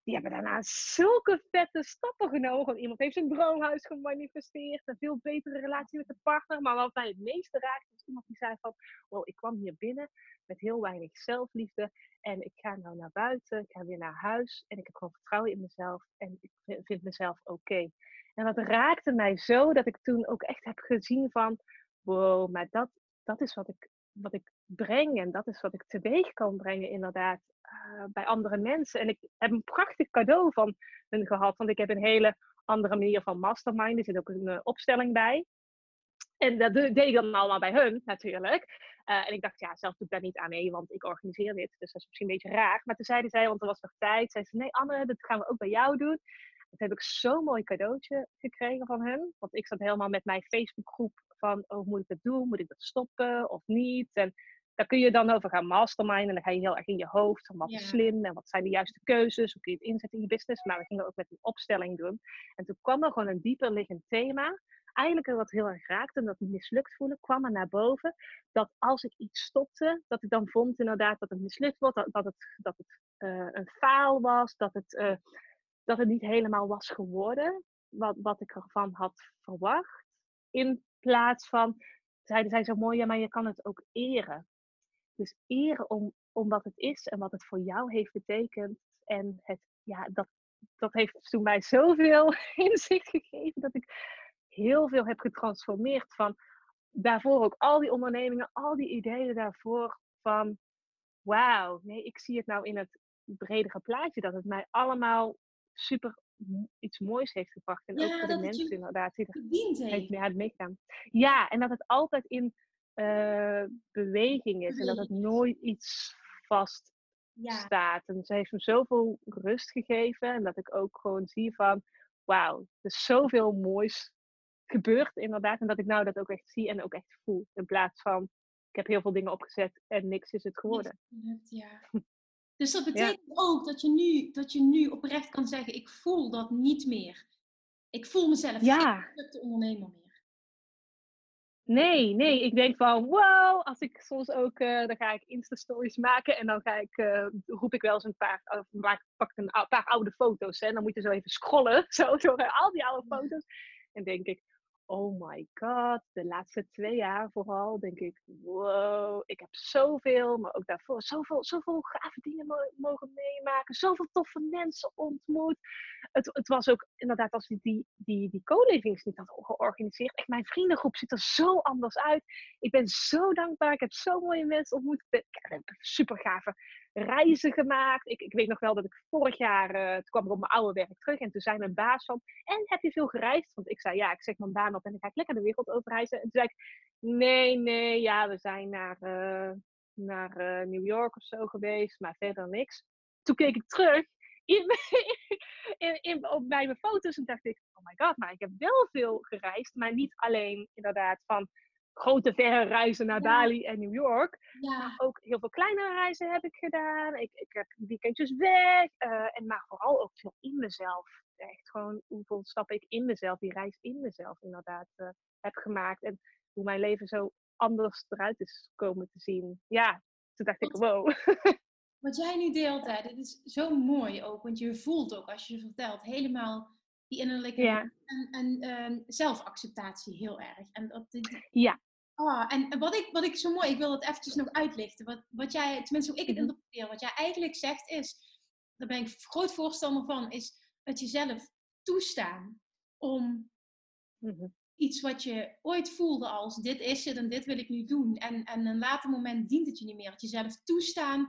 Die hebben daarna zulke vette stappen genomen. Iemand heeft zijn droomhuis gemanifesteerd. Een veel betere relatie met de partner. Maar wat mij het meeste raakte, was iemand die zei van... Wow, ik kwam hier binnen met heel weinig zelfliefde. En ik ga nou naar buiten. Ik ga weer naar huis. En ik heb gewoon vertrouwen in mezelf. En ik vind mezelf oké. En dat raakte mij zo dat ik toen ook echt heb gezien van... Wow, maar dat, dat is wat ik, wat ik breng en dat is wat ik teweeg kan brengen, inderdaad, uh, bij andere mensen. En ik heb een prachtig cadeau van hun gehad, want ik heb een hele andere manier van mastermind. Er zit ook een uh, opstelling bij. En dat deed ik dan allemaal bij hun, natuurlijk. Uh, en ik dacht, ja, zelf doe ik daar niet aan mee, want ik organiseer dit. Dus dat is misschien een beetje raar. Maar toen zeiden zij, want er was nog tijd, zei ze, nee Anne, dat gaan we ook bij jou doen. Dat heb ik zo'n mooi cadeautje gekregen van hun. Want ik zat helemaal met mijn Facebookgroep van, oh, moet ik dat doen? Moet ik dat stoppen of niet? En daar kun je dan over gaan masterminden. En dan ga je heel erg in je hoofd van wat is slim en wat zijn de juiste keuzes. Hoe kun je het inzetten in je business? Maar we gingen ook met een opstelling doen. En toen kwam er gewoon een dieper liggend thema. Eigenlijk wat heel erg raakte en dat mislukt voelen, kwam er naar boven. Dat als ik iets stopte, dat ik dan vond inderdaad dat het mislukt wordt. Dat, dat het, dat het uh, een faal was. Dat het, uh, dat het niet helemaal was geworden. Wat, wat ik ervan had verwacht. In plaats van, zeiden zij zo mooi, ja, maar je kan het ook eren. Dus eren om, om wat het is en wat het voor jou heeft betekend. En het, ja, dat, dat heeft toen mij zoveel [laughs] inzicht gegeven dat ik heel veel heb getransformeerd van daarvoor ook al die ondernemingen, al die ideeën daarvoor van wauw, nee, ik zie het nou in het bredere plaatje dat het mij allemaal super iets moois heeft gebracht. En ook voor de mensen inderdaad die er heeft. Mee, meegaan. Ja, en dat het altijd in uh, beweging is. En dat het nooit iets vast staat. En ze heeft me zoveel rust gegeven. En dat ik ook gewoon zie van... Wauw, er is zoveel moois gebeurd inderdaad. En dat ik nou dat ook echt zie en ook echt voel. In plaats van... Ik heb heel veel dingen opgezet en niks is het geworden. Ja. Dus dat betekent ook dat je, nu, dat je nu oprecht kan zeggen, ik voel dat niet meer. Ik voel mezelf ja. geen de ondernemer meer. Nee, nee. Ik denk van, wow, als ik soms ook, uh, dan ga ik Insta-stories maken en dan ga ik, uh, roep ik wel eens een paar, uh, pak een paar oude foto's hè, en dan moet je zo even scrollen, [laughs] zo door al die oude foto's. En denk ik, oh my god, de laatste twee jaar vooral, denk ik, wow, ik heb zoveel, maar ook daarvoor, zoveel, zoveel gave dingen mogen meemaken, zoveel toffe mensen ontmoet. Het, het was ook inderdaad, als ik die, die, die co-livings niet had georganiseerd, echt mijn vriendengroep ziet er zo anders uit. Ik ben zo dankbaar, ik heb zo mooie mensen ontmoet, ik, heb super gave reizen gemaakt. Ik, ik weet nog wel dat ik vorig jaar, uh, toen kwam ik op mijn oude werk terug en toen zei mijn baas van, en heb je veel gereisd? Want ik zei, ja, ik zeg mijn baan op en dan ga ik lekker de wereld over reizen. En toen zei ik, nee, nee, ja, we zijn naar, uh, naar uh, New York of zo geweest, maar verder niks. Toen keek ik terug in, [laughs] in, in, op bij mijn foto's en dacht ik, oh my god, maar ik heb wel veel gereisd, maar niet alleen inderdaad van grote verre reizen naar Bali en New York. Ja. ook heel veel kleinere reizen heb ik gedaan. Ik, ik heb weekendjes weg. Uh, en maar vooral ook veel in mezelf. Echt gewoon hoeveel stappen ik in mezelf, die reis in mezelf inderdaad uh, heb gemaakt. En hoe mijn leven zo anders eruit is komen te zien. Ja, toen dacht ik, wow. [laughs] Wat jij nu deelt, hè, dit is zo mooi ook. Want je voelt ook als je vertelt helemaal die innerlijke ja. en, en uh, zelfacceptatie heel erg. En dat, ja. Oh, en wat ik, wat ik zo mooi, ik wil het eventjes nog uitlichten. Wat, wat jij, tenminste hoe ik het mhm. interpreteer, wat jij eigenlijk zegt is, daar ben ik groot voorstander van, is het jezelf toestaan om mhm. iets wat je ooit voelde als dit is het en dit wil ik nu doen. En, en een later moment dient het je niet meer. Het jezelf toestaan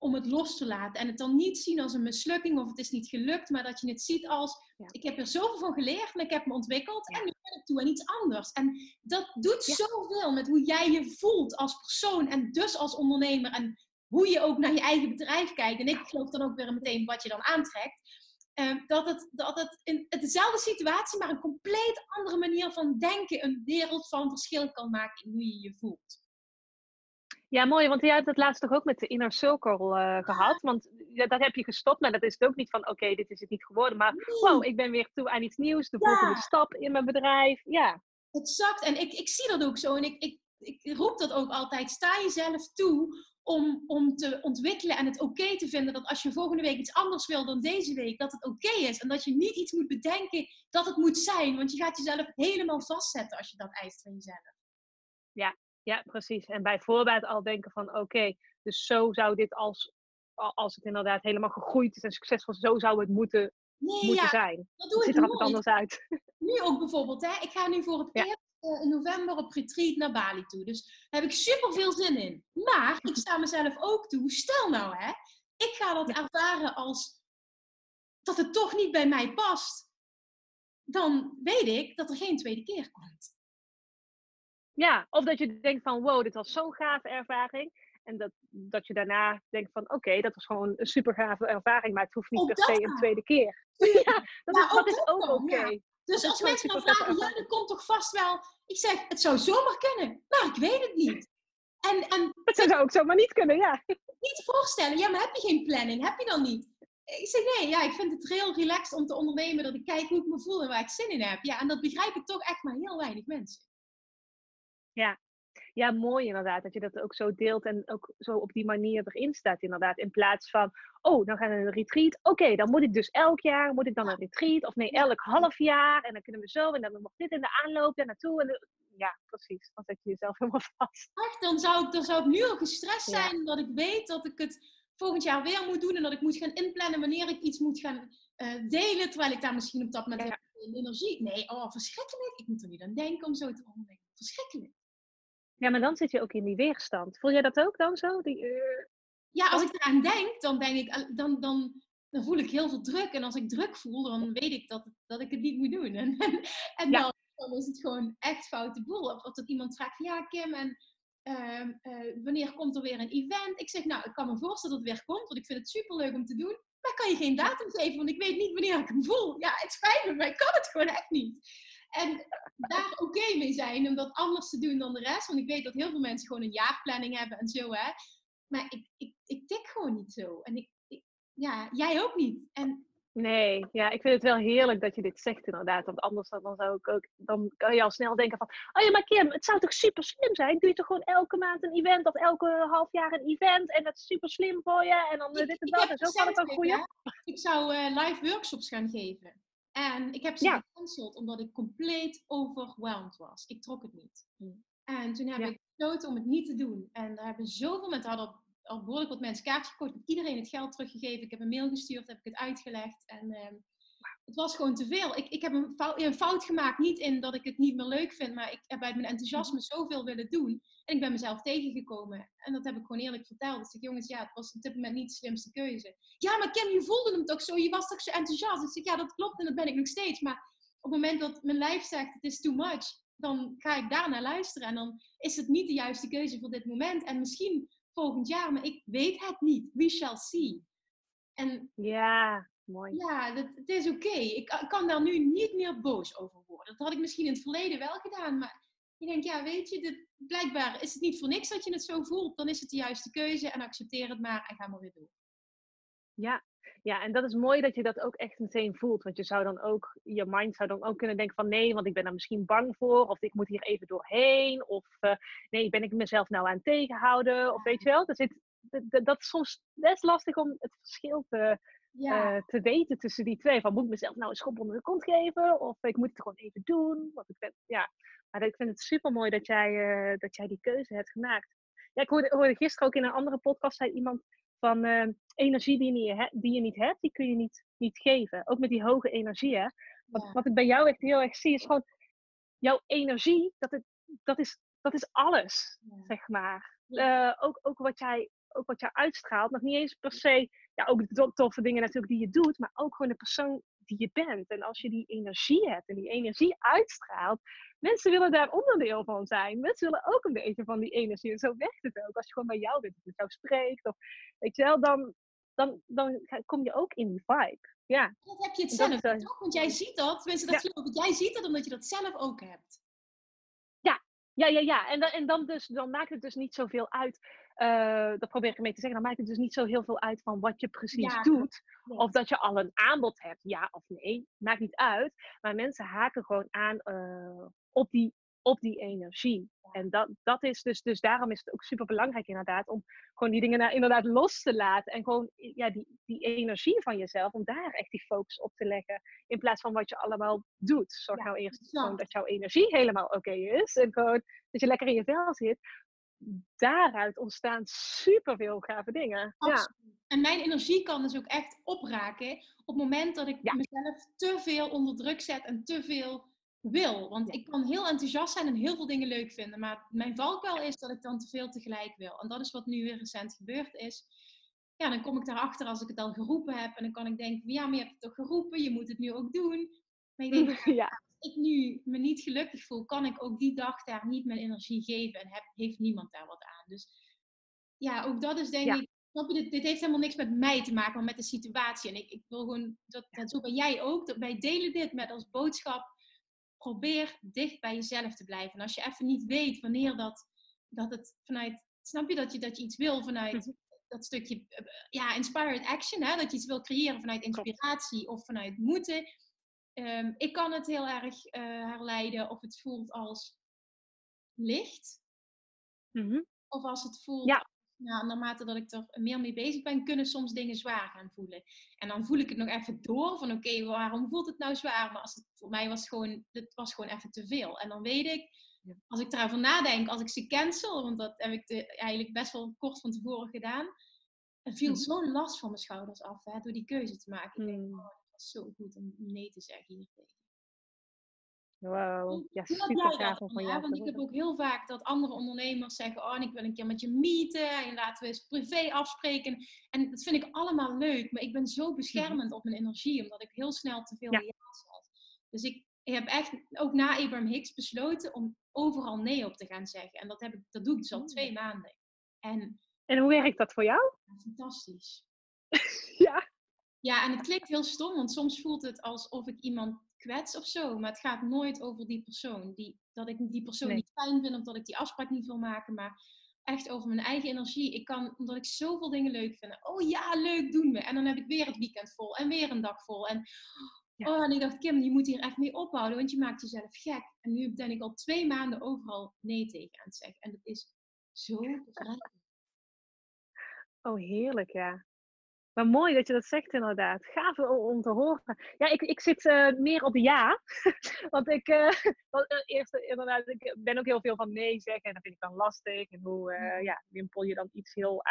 om het los te laten. En het dan niet zien als een mislukking of het is niet gelukt, maar dat je het ziet als ik heb er zoveel van geleerd en ik heb me ontwikkeld en nu ben ik toe en iets anders. En dat doet zoveel met hoe jij je voelt als persoon en dus als ondernemer en hoe je ook naar je eigen bedrijf kijkt. En ik geloof dan ook weer meteen wat je dan aantrekt. Uh, dat het, dat het in dezelfde situatie, maar een compleet andere manier van denken, een wereld van verschil kan maken in hoe je je voelt. Ja, mooi, want jij hebt het laatst toch ook met de Inner Circle uh, gehad. Want ja, dat heb je gestopt, maar dat is het ook niet van, oké, dit is het niet geworden. Maar wow, ik ben weer toe aan iets nieuws, de volgende stap in mijn bedrijf. Ja. Exact, en ik, ik zie dat ook zo. En ik, ik, ik roep dat ook altijd. Sta jezelf toe om, om te ontwikkelen en het oké te vinden dat als je volgende week iets anders wil dan deze week, dat het oké is. En dat je niet iets moet bedenken dat het moet zijn. Want je gaat jezelf helemaal vastzetten als je dat eist van jezelf. Ja, ja, precies. En bij voorbaat al denken van oké, dus zo zou dit als, als het inderdaad helemaal gegroeid is en succesvol, zo zou het moeten, moeten ja, zijn. Dat doe het ziet er altijd anders uit. Nu ook bijvoorbeeld, hè? ik ga nu voor het eerst uh, in november op retreat naar Bali toe. Dus daar heb ik super veel zin in. Maar ik [laughs] sta mezelf ook toe, stel nou hè, ik ga dat ervaren als dat het toch niet bij mij past. Dan weet ik dat er geen tweede keer komt. Ja, of dat je denkt van wow, dit was zo'n gave ervaring. En dat, dat je daarna denkt van oké, dat was gewoon een super gave ervaring, maar het hoeft niet per se een tweede keer. [laughs] ja, dat, is, dat is ook oké. Dus als mensen dan vragen, ja, dat komt toch vast wel. Ik zeg, het zou zomaar kunnen, maar ik weet het niet. En, en, het zou ook zomaar niet kunnen, ja. Niet voorstellen, ja, maar heb je geen planning? Heb je dan niet? Ik zeg nee, ja, ik vind het heel relaxed om te ondernemen, dat ik kijk hoe ik me voel en waar ik zin in heb. Ja, en dat begrijpen toch echt maar heel weinig mensen. Ja. ja, mooi inderdaad. Dat je dat ook zo deelt en ook zo op die manier erin staat inderdaad. In plaats van, oh, dan gaan we een retreat. Oké, dan moet ik dus elk jaar, moet ik dan een retreat? Of nee, elk half jaar. En dan kunnen we zo en dan nog dit in de aanloop daar naartoe. En ja, precies. Dan zet je jezelf [laughs] helemaal vast. Echt, dan zou ik, dan zou ik nu al gestrest zijn dat ik weet dat ik het volgend jaar weer moet doen. En dat ik moet gaan inplannen wanneer ik iets moet gaan uh, delen. Terwijl ik daar misschien op dat moment ja. energie... Nee, oh, verschrikkelijk. Ik moet er niet aan denken om zo te ondernemen. Verschrikkelijk. Ja, maar dan zit je ook in die weerstand. Voel jij dat ook dan zo? Die, uh... Ja, als ik eraan denk, dan, denk ik, dan, dan, dan voel ik heel veel druk. En als ik druk voel, dan weet ik dat, dat ik het niet moet doen. [laughs] En, en dan, dan, is het gewoon echt foute boel. Of, of dat iemand vraagt ja Kim, en uh, uh, wanneer komt er weer een event? Ik zeg, nou, ik kan me voorstellen dat het weer komt, want ik vind het superleuk om te doen. Maar kan je geen datum geven, want ik weet niet wanneer ik hem voel. Ja, het spijt me, maar ik kan het gewoon echt niet. En daar oké mee zijn om dat anders te doen dan de rest. Want ik weet dat heel veel mensen gewoon een jaarplanning hebben en zo, hè. Maar ik, ik, ik tik gewoon niet zo. En ik, ik ja, jij ook niet. En Nee, ja, ik vind het wel heerlijk dat je dit zegt inderdaad. Want anders dan zou ik ook, dan kan je al snel denken van, oh ja, maar Kim, het zou toch super slim zijn? Doe je toch gewoon elke maand een event of elke half jaar een event en dat is super slim voor je en dan ik, dit en dat en zo kan het ook groeien. Ik zou uh, live workshops gaan geven. En ik heb ze ja. gecanceld omdat ik compleet overwhelmed was. Ik trok het niet. Mm. En toen heb ik besloten om het niet te doen. En daar hebben zoveel mensen, hadden al behoorlijk wat mensen kaartjes gekocht. Ik heb iedereen het geld teruggegeven. Ik heb een mail gestuurd, heb ik het uitgelegd. En uh, het was gewoon te veel. Ik, ik heb een fout, een fout, gemaakt, niet in dat ik het niet meer leuk vind, maar ik heb uit mijn enthousiasme mhm. zoveel willen doen. En ik ben mezelf tegengekomen. En dat heb ik gewoon eerlijk verteld. Dus ik jongens, ja, het was op dit moment niet de slimste keuze. Ja, maar Kim, je voelde hem toch zo? Je was toch zo enthousiast? Ik zeg, ja, dat klopt en dat ben ik nog steeds. Maar op het moment dat mijn lijf zegt, het is too much, dan ga ik daar naar luisteren. En dan is het niet de juiste keuze voor dit moment. En misschien volgend jaar, maar ik weet het niet. We shall see. En ja, mooi. Ja, dat, het is oké. Ik, kan daar nu niet meer boos over worden. Dat had ik misschien in het verleden wel gedaan, maar ik denk, ja, weet je, dit, blijkbaar is het niet voor niks dat je het zo voelt. Dan is het de juiste keuze en accepteer het maar en ga maar weer door. Ja, ja, en dat is mooi dat je dat ook echt meteen voelt. Want je zou dan ook, je mind zou dan ook kunnen denken van nee, want ik ben daar misschien bang voor. Of ik moet hier even doorheen. Of uh, nee, ben ik mezelf nou aan het tegenhouden? Of weet je wel, dat, zit, dat, dat is soms best lastig om het verschil te, ja. uh, te weten tussen die twee. Van moet ik mezelf nou een schop onder de kont geven? Of ik moet het gewoon even doen? Want ik ben, ja. Maar ik vind het super mooi dat jij, uh, dat jij die keuze hebt gemaakt. Ja, ik hoorde, hoorde gisteren ook in een andere podcast, zei iemand van uh, energie die je, niet die je niet hebt, die kun je niet, niet geven. Ook met die hoge energie. Hè? Wat, wat ik bij jou echt heel erg zie, is gewoon jouw energie, dat, het, dat, is, dat is alles, zeg maar. Uh, ook, ook, wat jij, ook wat jij uitstraalt, nog niet eens per se, ja, ook de toffe dingen natuurlijk die je doet, maar ook gewoon de persoon die je bent. En als je die energie hebt en die energie uitstraalt, mensen willen daar onderdeel van zijn. Mensen willen ook een beetje van die energie. En zo werkt het ook. Als je gewoon bij jou bent, of met jou spreekt, of weet je wel, dan, dan, dan kom je ook in die vibe. Ja. Dat heb je het zelf dat, toch? Want jij ziet dat, tenminste dat ja. jij ziet dat omdat je dat zelf ook hebt. Ja, ja, ja. En, dan, en dan, dus, dan maakt het dus niet zoveel uit. Uh, dat probeer ik ermee te zeggen. Dan maakt het dus niet zo heel veel uit van wat je precies doet. Of dat je al een aanbod hebt, ja of nee. Maakt niet uit. Maar mensen haken gewoon aan uh, op die op die energie. En dat, dat is dus, dus daarom is het ook super belangrijk inderdaad om gewoon die dingen nou inderdaad los te laten. En gewoon ja, die, die energie van jezelf, om daar echt die focus op te leggen. In plaats van wat je allemaal doet. Zorg nou eerst gewoon dat jouw energie helemaal oké is. En gewoon dat je lekker in je vel zit. Daaruit ontstaan superveel gave dingen. Ja. En mijn energie kan dus ook echt opraken op het moment dat ik mezelf te veel onder druk zet en te veel wil. Want ik kan heel enthousiast zijn en heel veel dingen leuk vinden. Maar mijn valkuil is dat ik dan te veel tegelijk wil. En dat is wat nu weer recent gebeurd is. Ja, dan kom ik daarachter als ik het al geroepen heb. En dan kan ik denken, ja, maar je hebt het toch geroepen. Je moet het nu ook doen. Maar ik [laughs] denk, ja. Ik nu me niet gelukkig voel, kan ik ook die dag daar niet mijn energie geven. En heb, heeft niemand daar wat aan. Dus ja, ook dat is denk ik dit, dit, heeft helemaal niks met mij te maken, maar met de situatie. En ik, ik wil gewoon, dat, dat zo ben jij ook, dat wij delen dit met als boodschap probeer dicht bij jezelf te blijven. En als je even niet weet wanneer dat, dat het vanuit, snap je dat je, dat je iets wil vanuit mhm. dat stukje, eh, ja, inspired action, hè? dat je iets wil creëren vanuit inspiratie of vanuit moeten. Um, ik kan het heel erg uh, herleiden of het voelt als licht. Mm Of als het voelt ja nou, naarmate dat ik er meer mee bezig ben, kunnen soms dingen zwaar gaan voelen. En dan voel ik het nog even door van oké, waarom voelt het nou zwaar? Maar als het, voor mij was gewoon, het was gewoon even te veel. En dan weet ik, als ik erover nadenk, als ik ze cancel, want dat heb ik de, eigenlijk best wel kort van tevoren gedaan, er viel mhm. zo'n last van mijn schouders af hè, door die keuze te maken. Ik denk, hmm. oh, zo goed om nee te zeggen hier tegen. Wow, ja, super gaaf van jou. Want ik heb ook heel vaak dat andere ondernemers zeggen: Oh, ik wil een keer met je meeten en laten we eens privé afspreken. En dat vind ik allemaal leuk, maar ik ben zo mhm. beschermend op mijn energie, omdat ik heel snel te veel ja. ja Dus ik, heb echt ook na Abraham Hicks besloten om overal nee op te gaan zeggen. En dat, heb ik, dat doe ik dus al twee maanden. En, en hoe werkt dat voor jou? Fantastisch. [laughs] ja. Ja, en het klinkt heel stom, want soms voelt het alsof ik iemand kwets of zo. Maar het gaat nooit over die persoon. Die, dat ik die persoon niet fijn vind of dat ik die afspraak niet wil maken. Maar echt over mijn eigen energie. Ik kan, omdat ik zoveel dingen leuk vind. Oh ja, leuk doen we. En dan heb ik weer het weekend vol en weer een dag vol. En, oh, en ik dacht, Kim, je moet hier echt mee ophouden, want je maakt jezelf gek. En nu ben ik al twee maanden overal nee tegen aan het zeggen. En dat is zo [laughs] bevrijdend. Oh, heerlijk, ja. Maar mooi dat je dat zegt inderdaad. Gaaf om te horen. Ja, ik, ik zit uh, meer op ja. [laughs] Want ik, [laughs] uh, eerst inderdaad, ik ben ook heel veel van nee zeggen. En dat vind ik dan lastig. En hoe uh, ja, wimpel je dan iets heel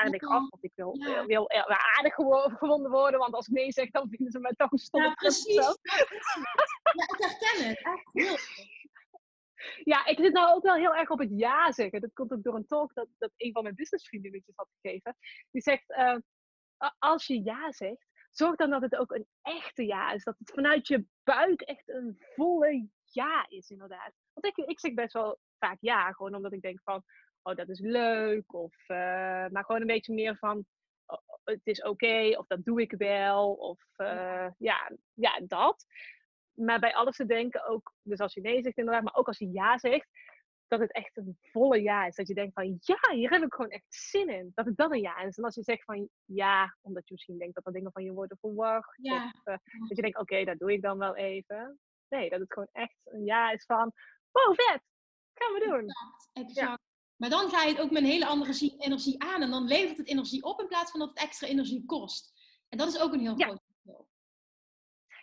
aardig af. Want ik wil, ja. wil aardig gewonnen worden. Want als ik nee zeg, dan vinden ze mij toch een stomme Ja, precies. Ja, ik herken het. Echt heel [laughs] ja, ik zit nou ook wel heel erg op het ja zeggen. Dat komt ook door een talk dat, dat een van mijn businessvriendinnetjes had gegeven. Die zegt, uh, als je ja zegt, zorg dan dat het ook een echte ja is. Dat het vanuit je buik echt een volle ja is, inderdaad. Want ik, ik zeg best wel vaak ja, gewoon omdat ik denk van, oh dat is leuk. Of, uh, maar gewoon een beetje meer van, oh, het is oké, okay, of dat doe ik wel. Of uh, ja, ja, dat maar bij alles te denken ook, dus als je nee zegt inderdaad, maar ook als je ja zegt, dat het echt een volle ja is. Dat je denkt van ja, hier heb ik gewoon echt zin in. Dat het dan een ja is. En als je zegt van ja, omdat je misschien denkt dat er dingen van je worden verwacht. Ja. Of uh, dat je denkt, oké, okay, dat doe ik dan wel even. Nee, dat het gewoon echt een ja is van, wow, vet, gaan we doen. Exact, exact. Ja. Maar dan ga je het ook met een hele andere energie aan. En dan levert het energie op in plaats van dat het extra energie kost. En dat is ook een heel ja. groot verschil.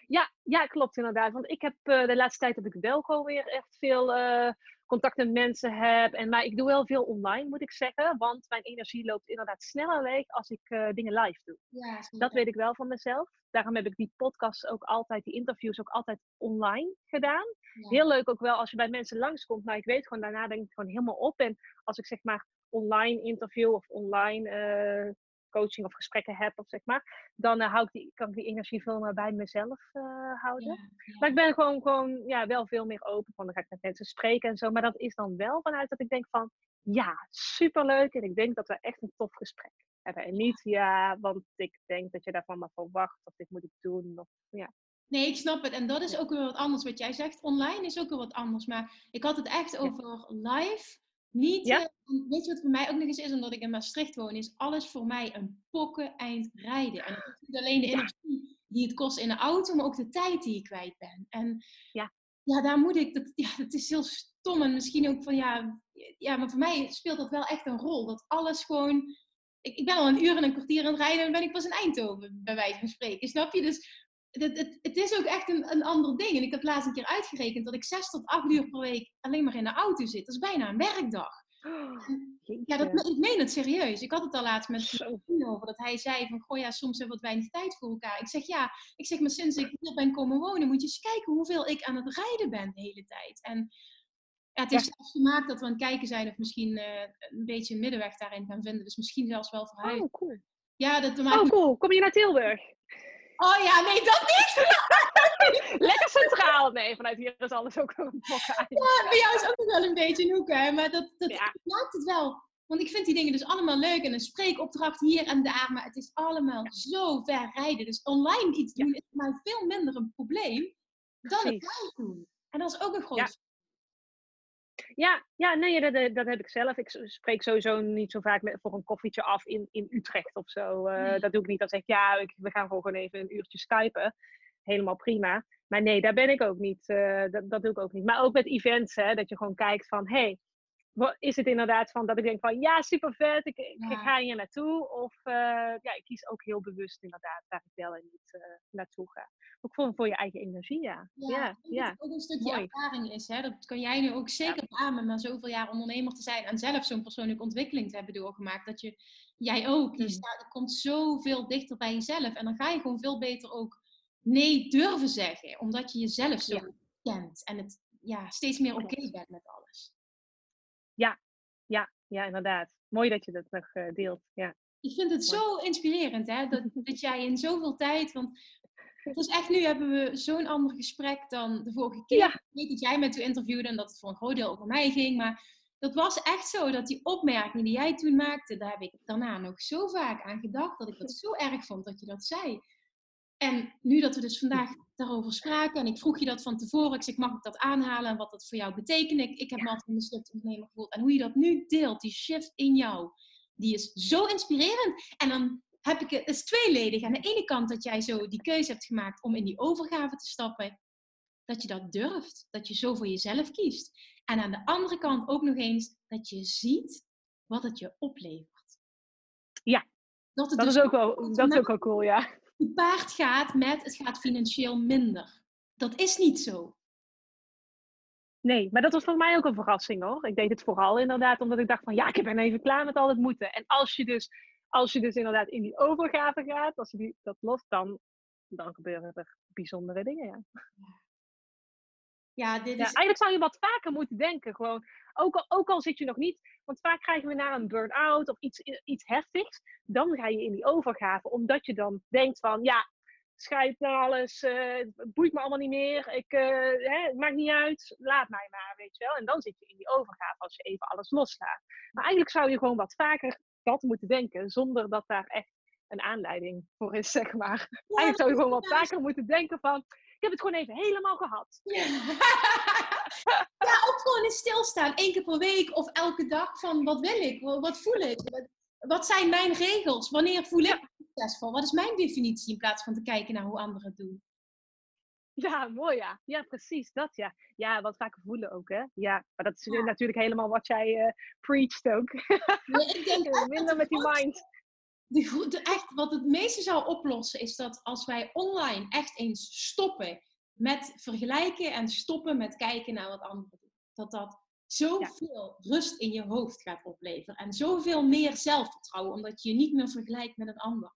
Ja, ja, klopt inderdaad. Want ik heb uh, de laatste tijd heb ik wel gewoon weer echt veel uh, contact met mensen heb. En, maar ik doe wel veel online, moet ik zeggen. Want mijn energie loopt inderdaad sneller leeg als ik uh, dingen live doe. Ja, dat weet ik wel van mezelf. Daarom heb ik die podcasts ook altijd, die interviews ook altijd online gedaan. Ja. Heel leuk ook wel als je bij mensen langskomt. Maar ik weet gewoon, daarna denk ik gewoon helemaal op. En als ik zeg maar online interview of online coaching of gesprekken heb, of zeg maar, dan uh, hou ik die, kan ik die energie veel meer bij mezelf uh, houden. Ja, ja. Maar ik ben gewoon, gewoon ja, wel veel meer open van, dan ga ik met mensen spreken en zo. Maar dat is dan wel vanuit dat ik denk van, ja, superleuk. En ik denk dat we echt een tof gesprek hebben. En niet, ja, want ik denk dat je daarvan maar verwacht, of dit moet ik doen. Of, ja. Nee, ik snap het. En dat is ook weer wat anders. Wat jij zegt, online is ook weer wat anders. Maar ik had het echt over live. Niet, Ja? uh, weet je wat voor mij ook nog eens is, omdat ik in Maastricht woon, is alles voor mij een pokken eind rijden. En het [gasps] is niet alleen de Ja. energie die het kost in de auto, maar ook de tijd die ik kwijt ben. En Ja. ja, daar moet ik, dat, ja, dat is heel stom en misschien ook van, ja, ja, maar voor mij speelt dat wel echt een rol. Dat alles gewoon, ik, ik ben al een uur en een kwartier aan het rijden en ben ik pas in Eindhoven, bij wijze van spreken. Snap je? Dus het, het, het is ook echt een, een ander ding. En ik heb laatst een keer uitgerekend dat ik zes tot acht uur per week alleen maar in de auto zit. Dat is bijna een werkdag. Ja, dat, ik meen het serieus. Ik had het al laatst met vriend over. Dat hij zei van, goh ja, soms hebben we wat weinig tijd voor elkaar. Ik zeg ja, ik zeg maar sinds ik hier ben komen wonen, moet je eens kijken hoeveel ik aan het rijden ben de hele tijd. En ja, het is zelfs gemaakt dat we aan het kijken zijn of misschien eh, een beetje een middenweg daarin gaan vinden. Dus misschien zelfs wel verhuizen. Oh, cool. Ja, dat maakt Oh, cool. Kom je naar Tilburg? Oh ja, nee, dat niet! [laughs] Lekker centraal. Nee, vanuit hier is alles ook wel een. Ja, bij jou is ook wel een beetje een hoek, hè. Maar dat, dat Ja. maakt het wel. Want ik vind die dingen dus allemaal leuk. En een spreekopdracht hier en daar. Maar het is allemaal zo ver rijden. Dus online iets doen is mij veel minder een probleem dan het live doen. En dat is ook een groot Ja. Ja, nee, dat, dat- dat heb ik zelf. Ik spreek sowieso niet zo vaak met, voor een koffietje af in, in Utrecht of zo. Eh, Nee. Dat doe ik niet. Dan zeg ik, ja, ik, we gaan gewoon even een uurtje skypen. Helemaal prima. Maar nee, daar ben ik ook niet. eh, dat, dat doe ik ook niet. Maar ook met events, hè, dat je gewoon kijkt van, hey, is het inderdaad van dat ik denk van, ja, super vet, ik, ik, Ja. ik ga hier naartoe. Of eh, ja, ik kies ook heel bewust inderdaad waar ik wel en niet eh, naartoe ga. Ook voor, voor je eigen energie, ja. Ja, het ook een stukje Mooi. ervaring is. Hè? Dat kan jij nu ook zeker beamen, na zoveel jaar ondernemer te zijn en zelf zo'n persoonlijke ontwikkeling te hebben doorgemaakt. Dat je, jij ook, je, Mm. staat, je komt zoveel dichter bij jezelf. En dan ga je gewoon veel beter ook nee durven zeggen, omdat je jezelf zo kent en het ja, steeds meer oké Klopt. bent met alles. Ja, ja, inderdaad. Mooi dat je dat nog eh, deelt. Ja. Ik vind het zo inspirerend, hè? Dat, [laughs] dat jij in zoveel tijd. Want het is echt nu hebben we zo'n ander gesprek dan de vorige keer. Ja. Ik weet dat jij me toen interviewde en dat het voor een groot deel over mij ging. Maar dat was echt zo dat die opmerking die jij toen maakte, daar heb ik daarna nog zo vaak aan gedacht. Dat ik dat [laughs] zo erg vond dat je dat zei. En nu dat we dus vandaag daarover spraken en ik vroeg je dat van tevoren, ik zeg mag ik dat aanhalen en wat dat voor jou betekent. Ik, ik heb me altijd een mislukt ondernemer gevoeld. En hoe je dat nu deelt, die shift in jou, die is zo inspirerend. En dan heb ik het, is tweeledig. Aan de ene kant dat jij zo die keuze hebt gemaakt om in die overgave te stappen, dat je dat durft, dat je zo voor jezelf kiest. En aan de andere kant ook nog eens dat je ziet wat het je oplevert. Dat, het dat is, ook wel, dat is ook wel cool, ja. Gepaard gaat met het gaat financieel minder. Dat is niet zo. Nee, maar dat was voor mij ook een verrassing hoor. Ik deed het vooral inderdaad omdat ik dacht van ja, ik ben even klaar met al het moeten. En als je dus, als je dus inderdaad in die overgave gaat, als je die, dat lost, dan, dan gebeuren er bijzondere dingen. Ja. Ja, dit is... ja, eigenlijk zou je wat vaker moeten denken. Gewoon, ook, al, ook al zit je nog niet, want vaak krijgen we naar een burn-out of iets, iets heftigs. Dan ga je in die overgave, omdat je dan denkt van ja, scheid naar alles, uh, het boeit me allemaal niet meer, ik, uh, hè, het maakt niet uit, laat mij maar, weet je wel. En dan zit je in die overgave als je even alles loslaat. Maar eigenlijk zou je gewoon wat vaker dat moeten denken, zonder dat daar echt een aanleiding voor is, zeg maar. eigenlijk zou je gewoon wat vaker moeten denken van, heb het gewoon even helemaal gehad. Ja, [laughs] ja ook gewoon in stilstaan, één keer per week of elke dag van, wat wil ik, wat voel ik, wat zijn mijn regels, wanneer voel ik succesvol? Wat is mijn definitie in plaats van te kijken naar hoe anderen het doen? Ja, mooi ja. Ja, precies, dat ja. Ja, wat vaak voelen ook, hè. Ja, maar dat is natuurlijk helemaal wat jij uh, preacht ook. ik denk [laughs] Minder met die mind. De, echt, wat het meeste zou oplossen is dat als wij online echt eens stoppen met vergelijken en stoppen met kijken naar wat anderen doen. Dat dat zoveel rust in je hoofd gaat opleveren. En zoveel meer zelfvertrouwen, omdat je je niet meer vergelijkt met een ander.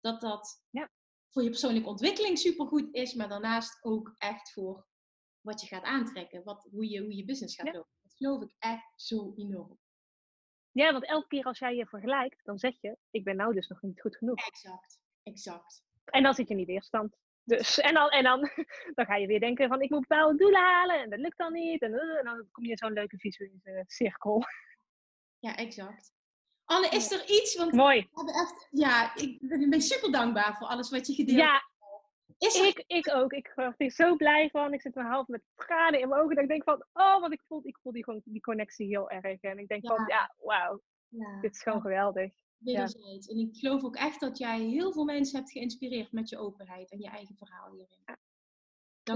Dat dat ja. voor je persoonlijke ontwikkeling supergoed is, maar daarnaast ook echt voor wat je gaat aantrekken. Wat, hoe, je, hoe je business gaat lopen. Dat geloof ik echt zo enorm. Ja, want elke keer als jij je vergelijkt, dan zeg je, ik ben nou dus nog niet goed genoeg. Exact, exact. En dan zit je in die weerstand. Dus, [laughs] en dan, en dan, [laughs] dan ga je weer denken van ik moet bepaalde doelen halen en dat lukt dan niet. En, eh, en dan kom je in zo'n leuke visuele cirkel. Ja, exact. Anne, is er iets? Want Mooi. We hebben echt, ja, ik ben super dankbaar voor alles wat je gedeeld hebt. Ja, is er... ik, ik ook. Ik word er zo blij van. Ik zit me half met tranen in mijn ogen. Dat ik denk van, oh, wat ik voel, ik voel die, gewoon, die connectie heel erg. En ik denk van, ja, wauw. Ja. Dit is gewoon geweldig. Wederzijds. En ik geloof ook echt dat jij heel veel mensen hebt geïnspireerd met je openheid en je eigen verhaal hierin.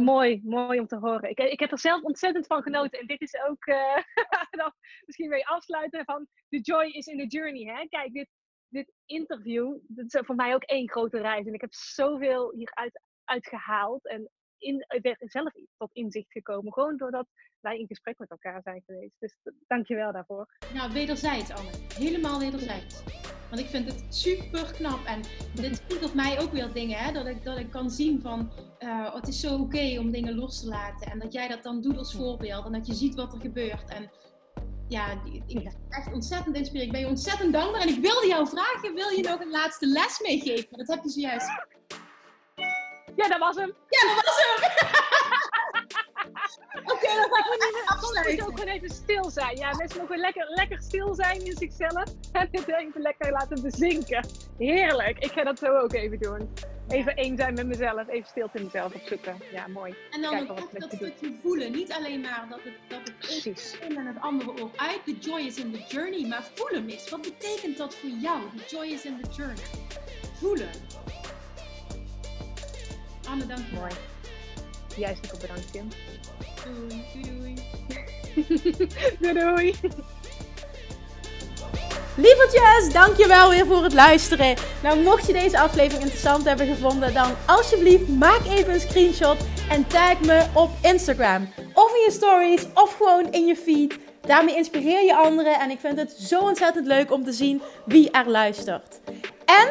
Mooi, mooi om te horen. Ik, ik heb er zelf ontzettend van genoten. En dit is ook, uh, [laughs] dan misschien weer afsluiten van, the joy is in the journey. Hè? Kijk, dit, dit interview, dat is voor mij ook één grote reis. En ik heb zoveel hieruit uit gehaald. En in, ik ben zelf tot inzicht gekomen. Gewoon doordat wij in gesprek met elkaar zijn geweest. Dus dank je wel daarvoor. Nou, wederzijds, Anne. Helemaal wederzijds. Want ik vind het super knap. En dit spiegelt mij ook weer dingen. Hè? Dat, ik, dat ik kan zien van uh, het is zo oké om dingen los te laten. En dat jij dat dan doet als voorbeeld. En dat je ziet wat er gebeurt. En ja, ik ben echt ontzettend inspirerend. Ik ben je ontzettend dankbaar. En ik wilde jou vragen, wil je nog een laatste les meegeven? Dat heb je zojuist. Ja, dat was hem. Ja, dat was hem. [laughs] Oké, dan gaan we afsluiten. ook gewoon even stil zijn. Ja, mensen mogen lekker, lekker stil zijn in zichzelf. [laughs] En het even lekker laten bezinken. Heerlijk. Ik ga dat zo ook even doen. Even één zijn met mezelf. Even stilte in mezelf opzoeken. Ja, mooi. En dan ook dat stukje voelen. Niet alleen maar dat het, dat het Precies. in en het andere oor uit. The joy is in the journey. Maar voelen is. Wat betekent dat voor jou? The joy is in the journey. Voelen. Anne, dank je. Mooi. Jij is ook bedankt, Kim. Doei, doei, doei. [laughs] doei, Lievertjes, dankjewel weer voor het luisteren. Nou, mocht je deze aflevering interessant hebben gevonden, dan alsjeblieft maak even een screenshot en tag me op Instagram. Of in je stories, of gewoon in je feed. Daarmee inspireer je anderen en ik vind het zo ontzettend leuk om te zien wie er luistert. En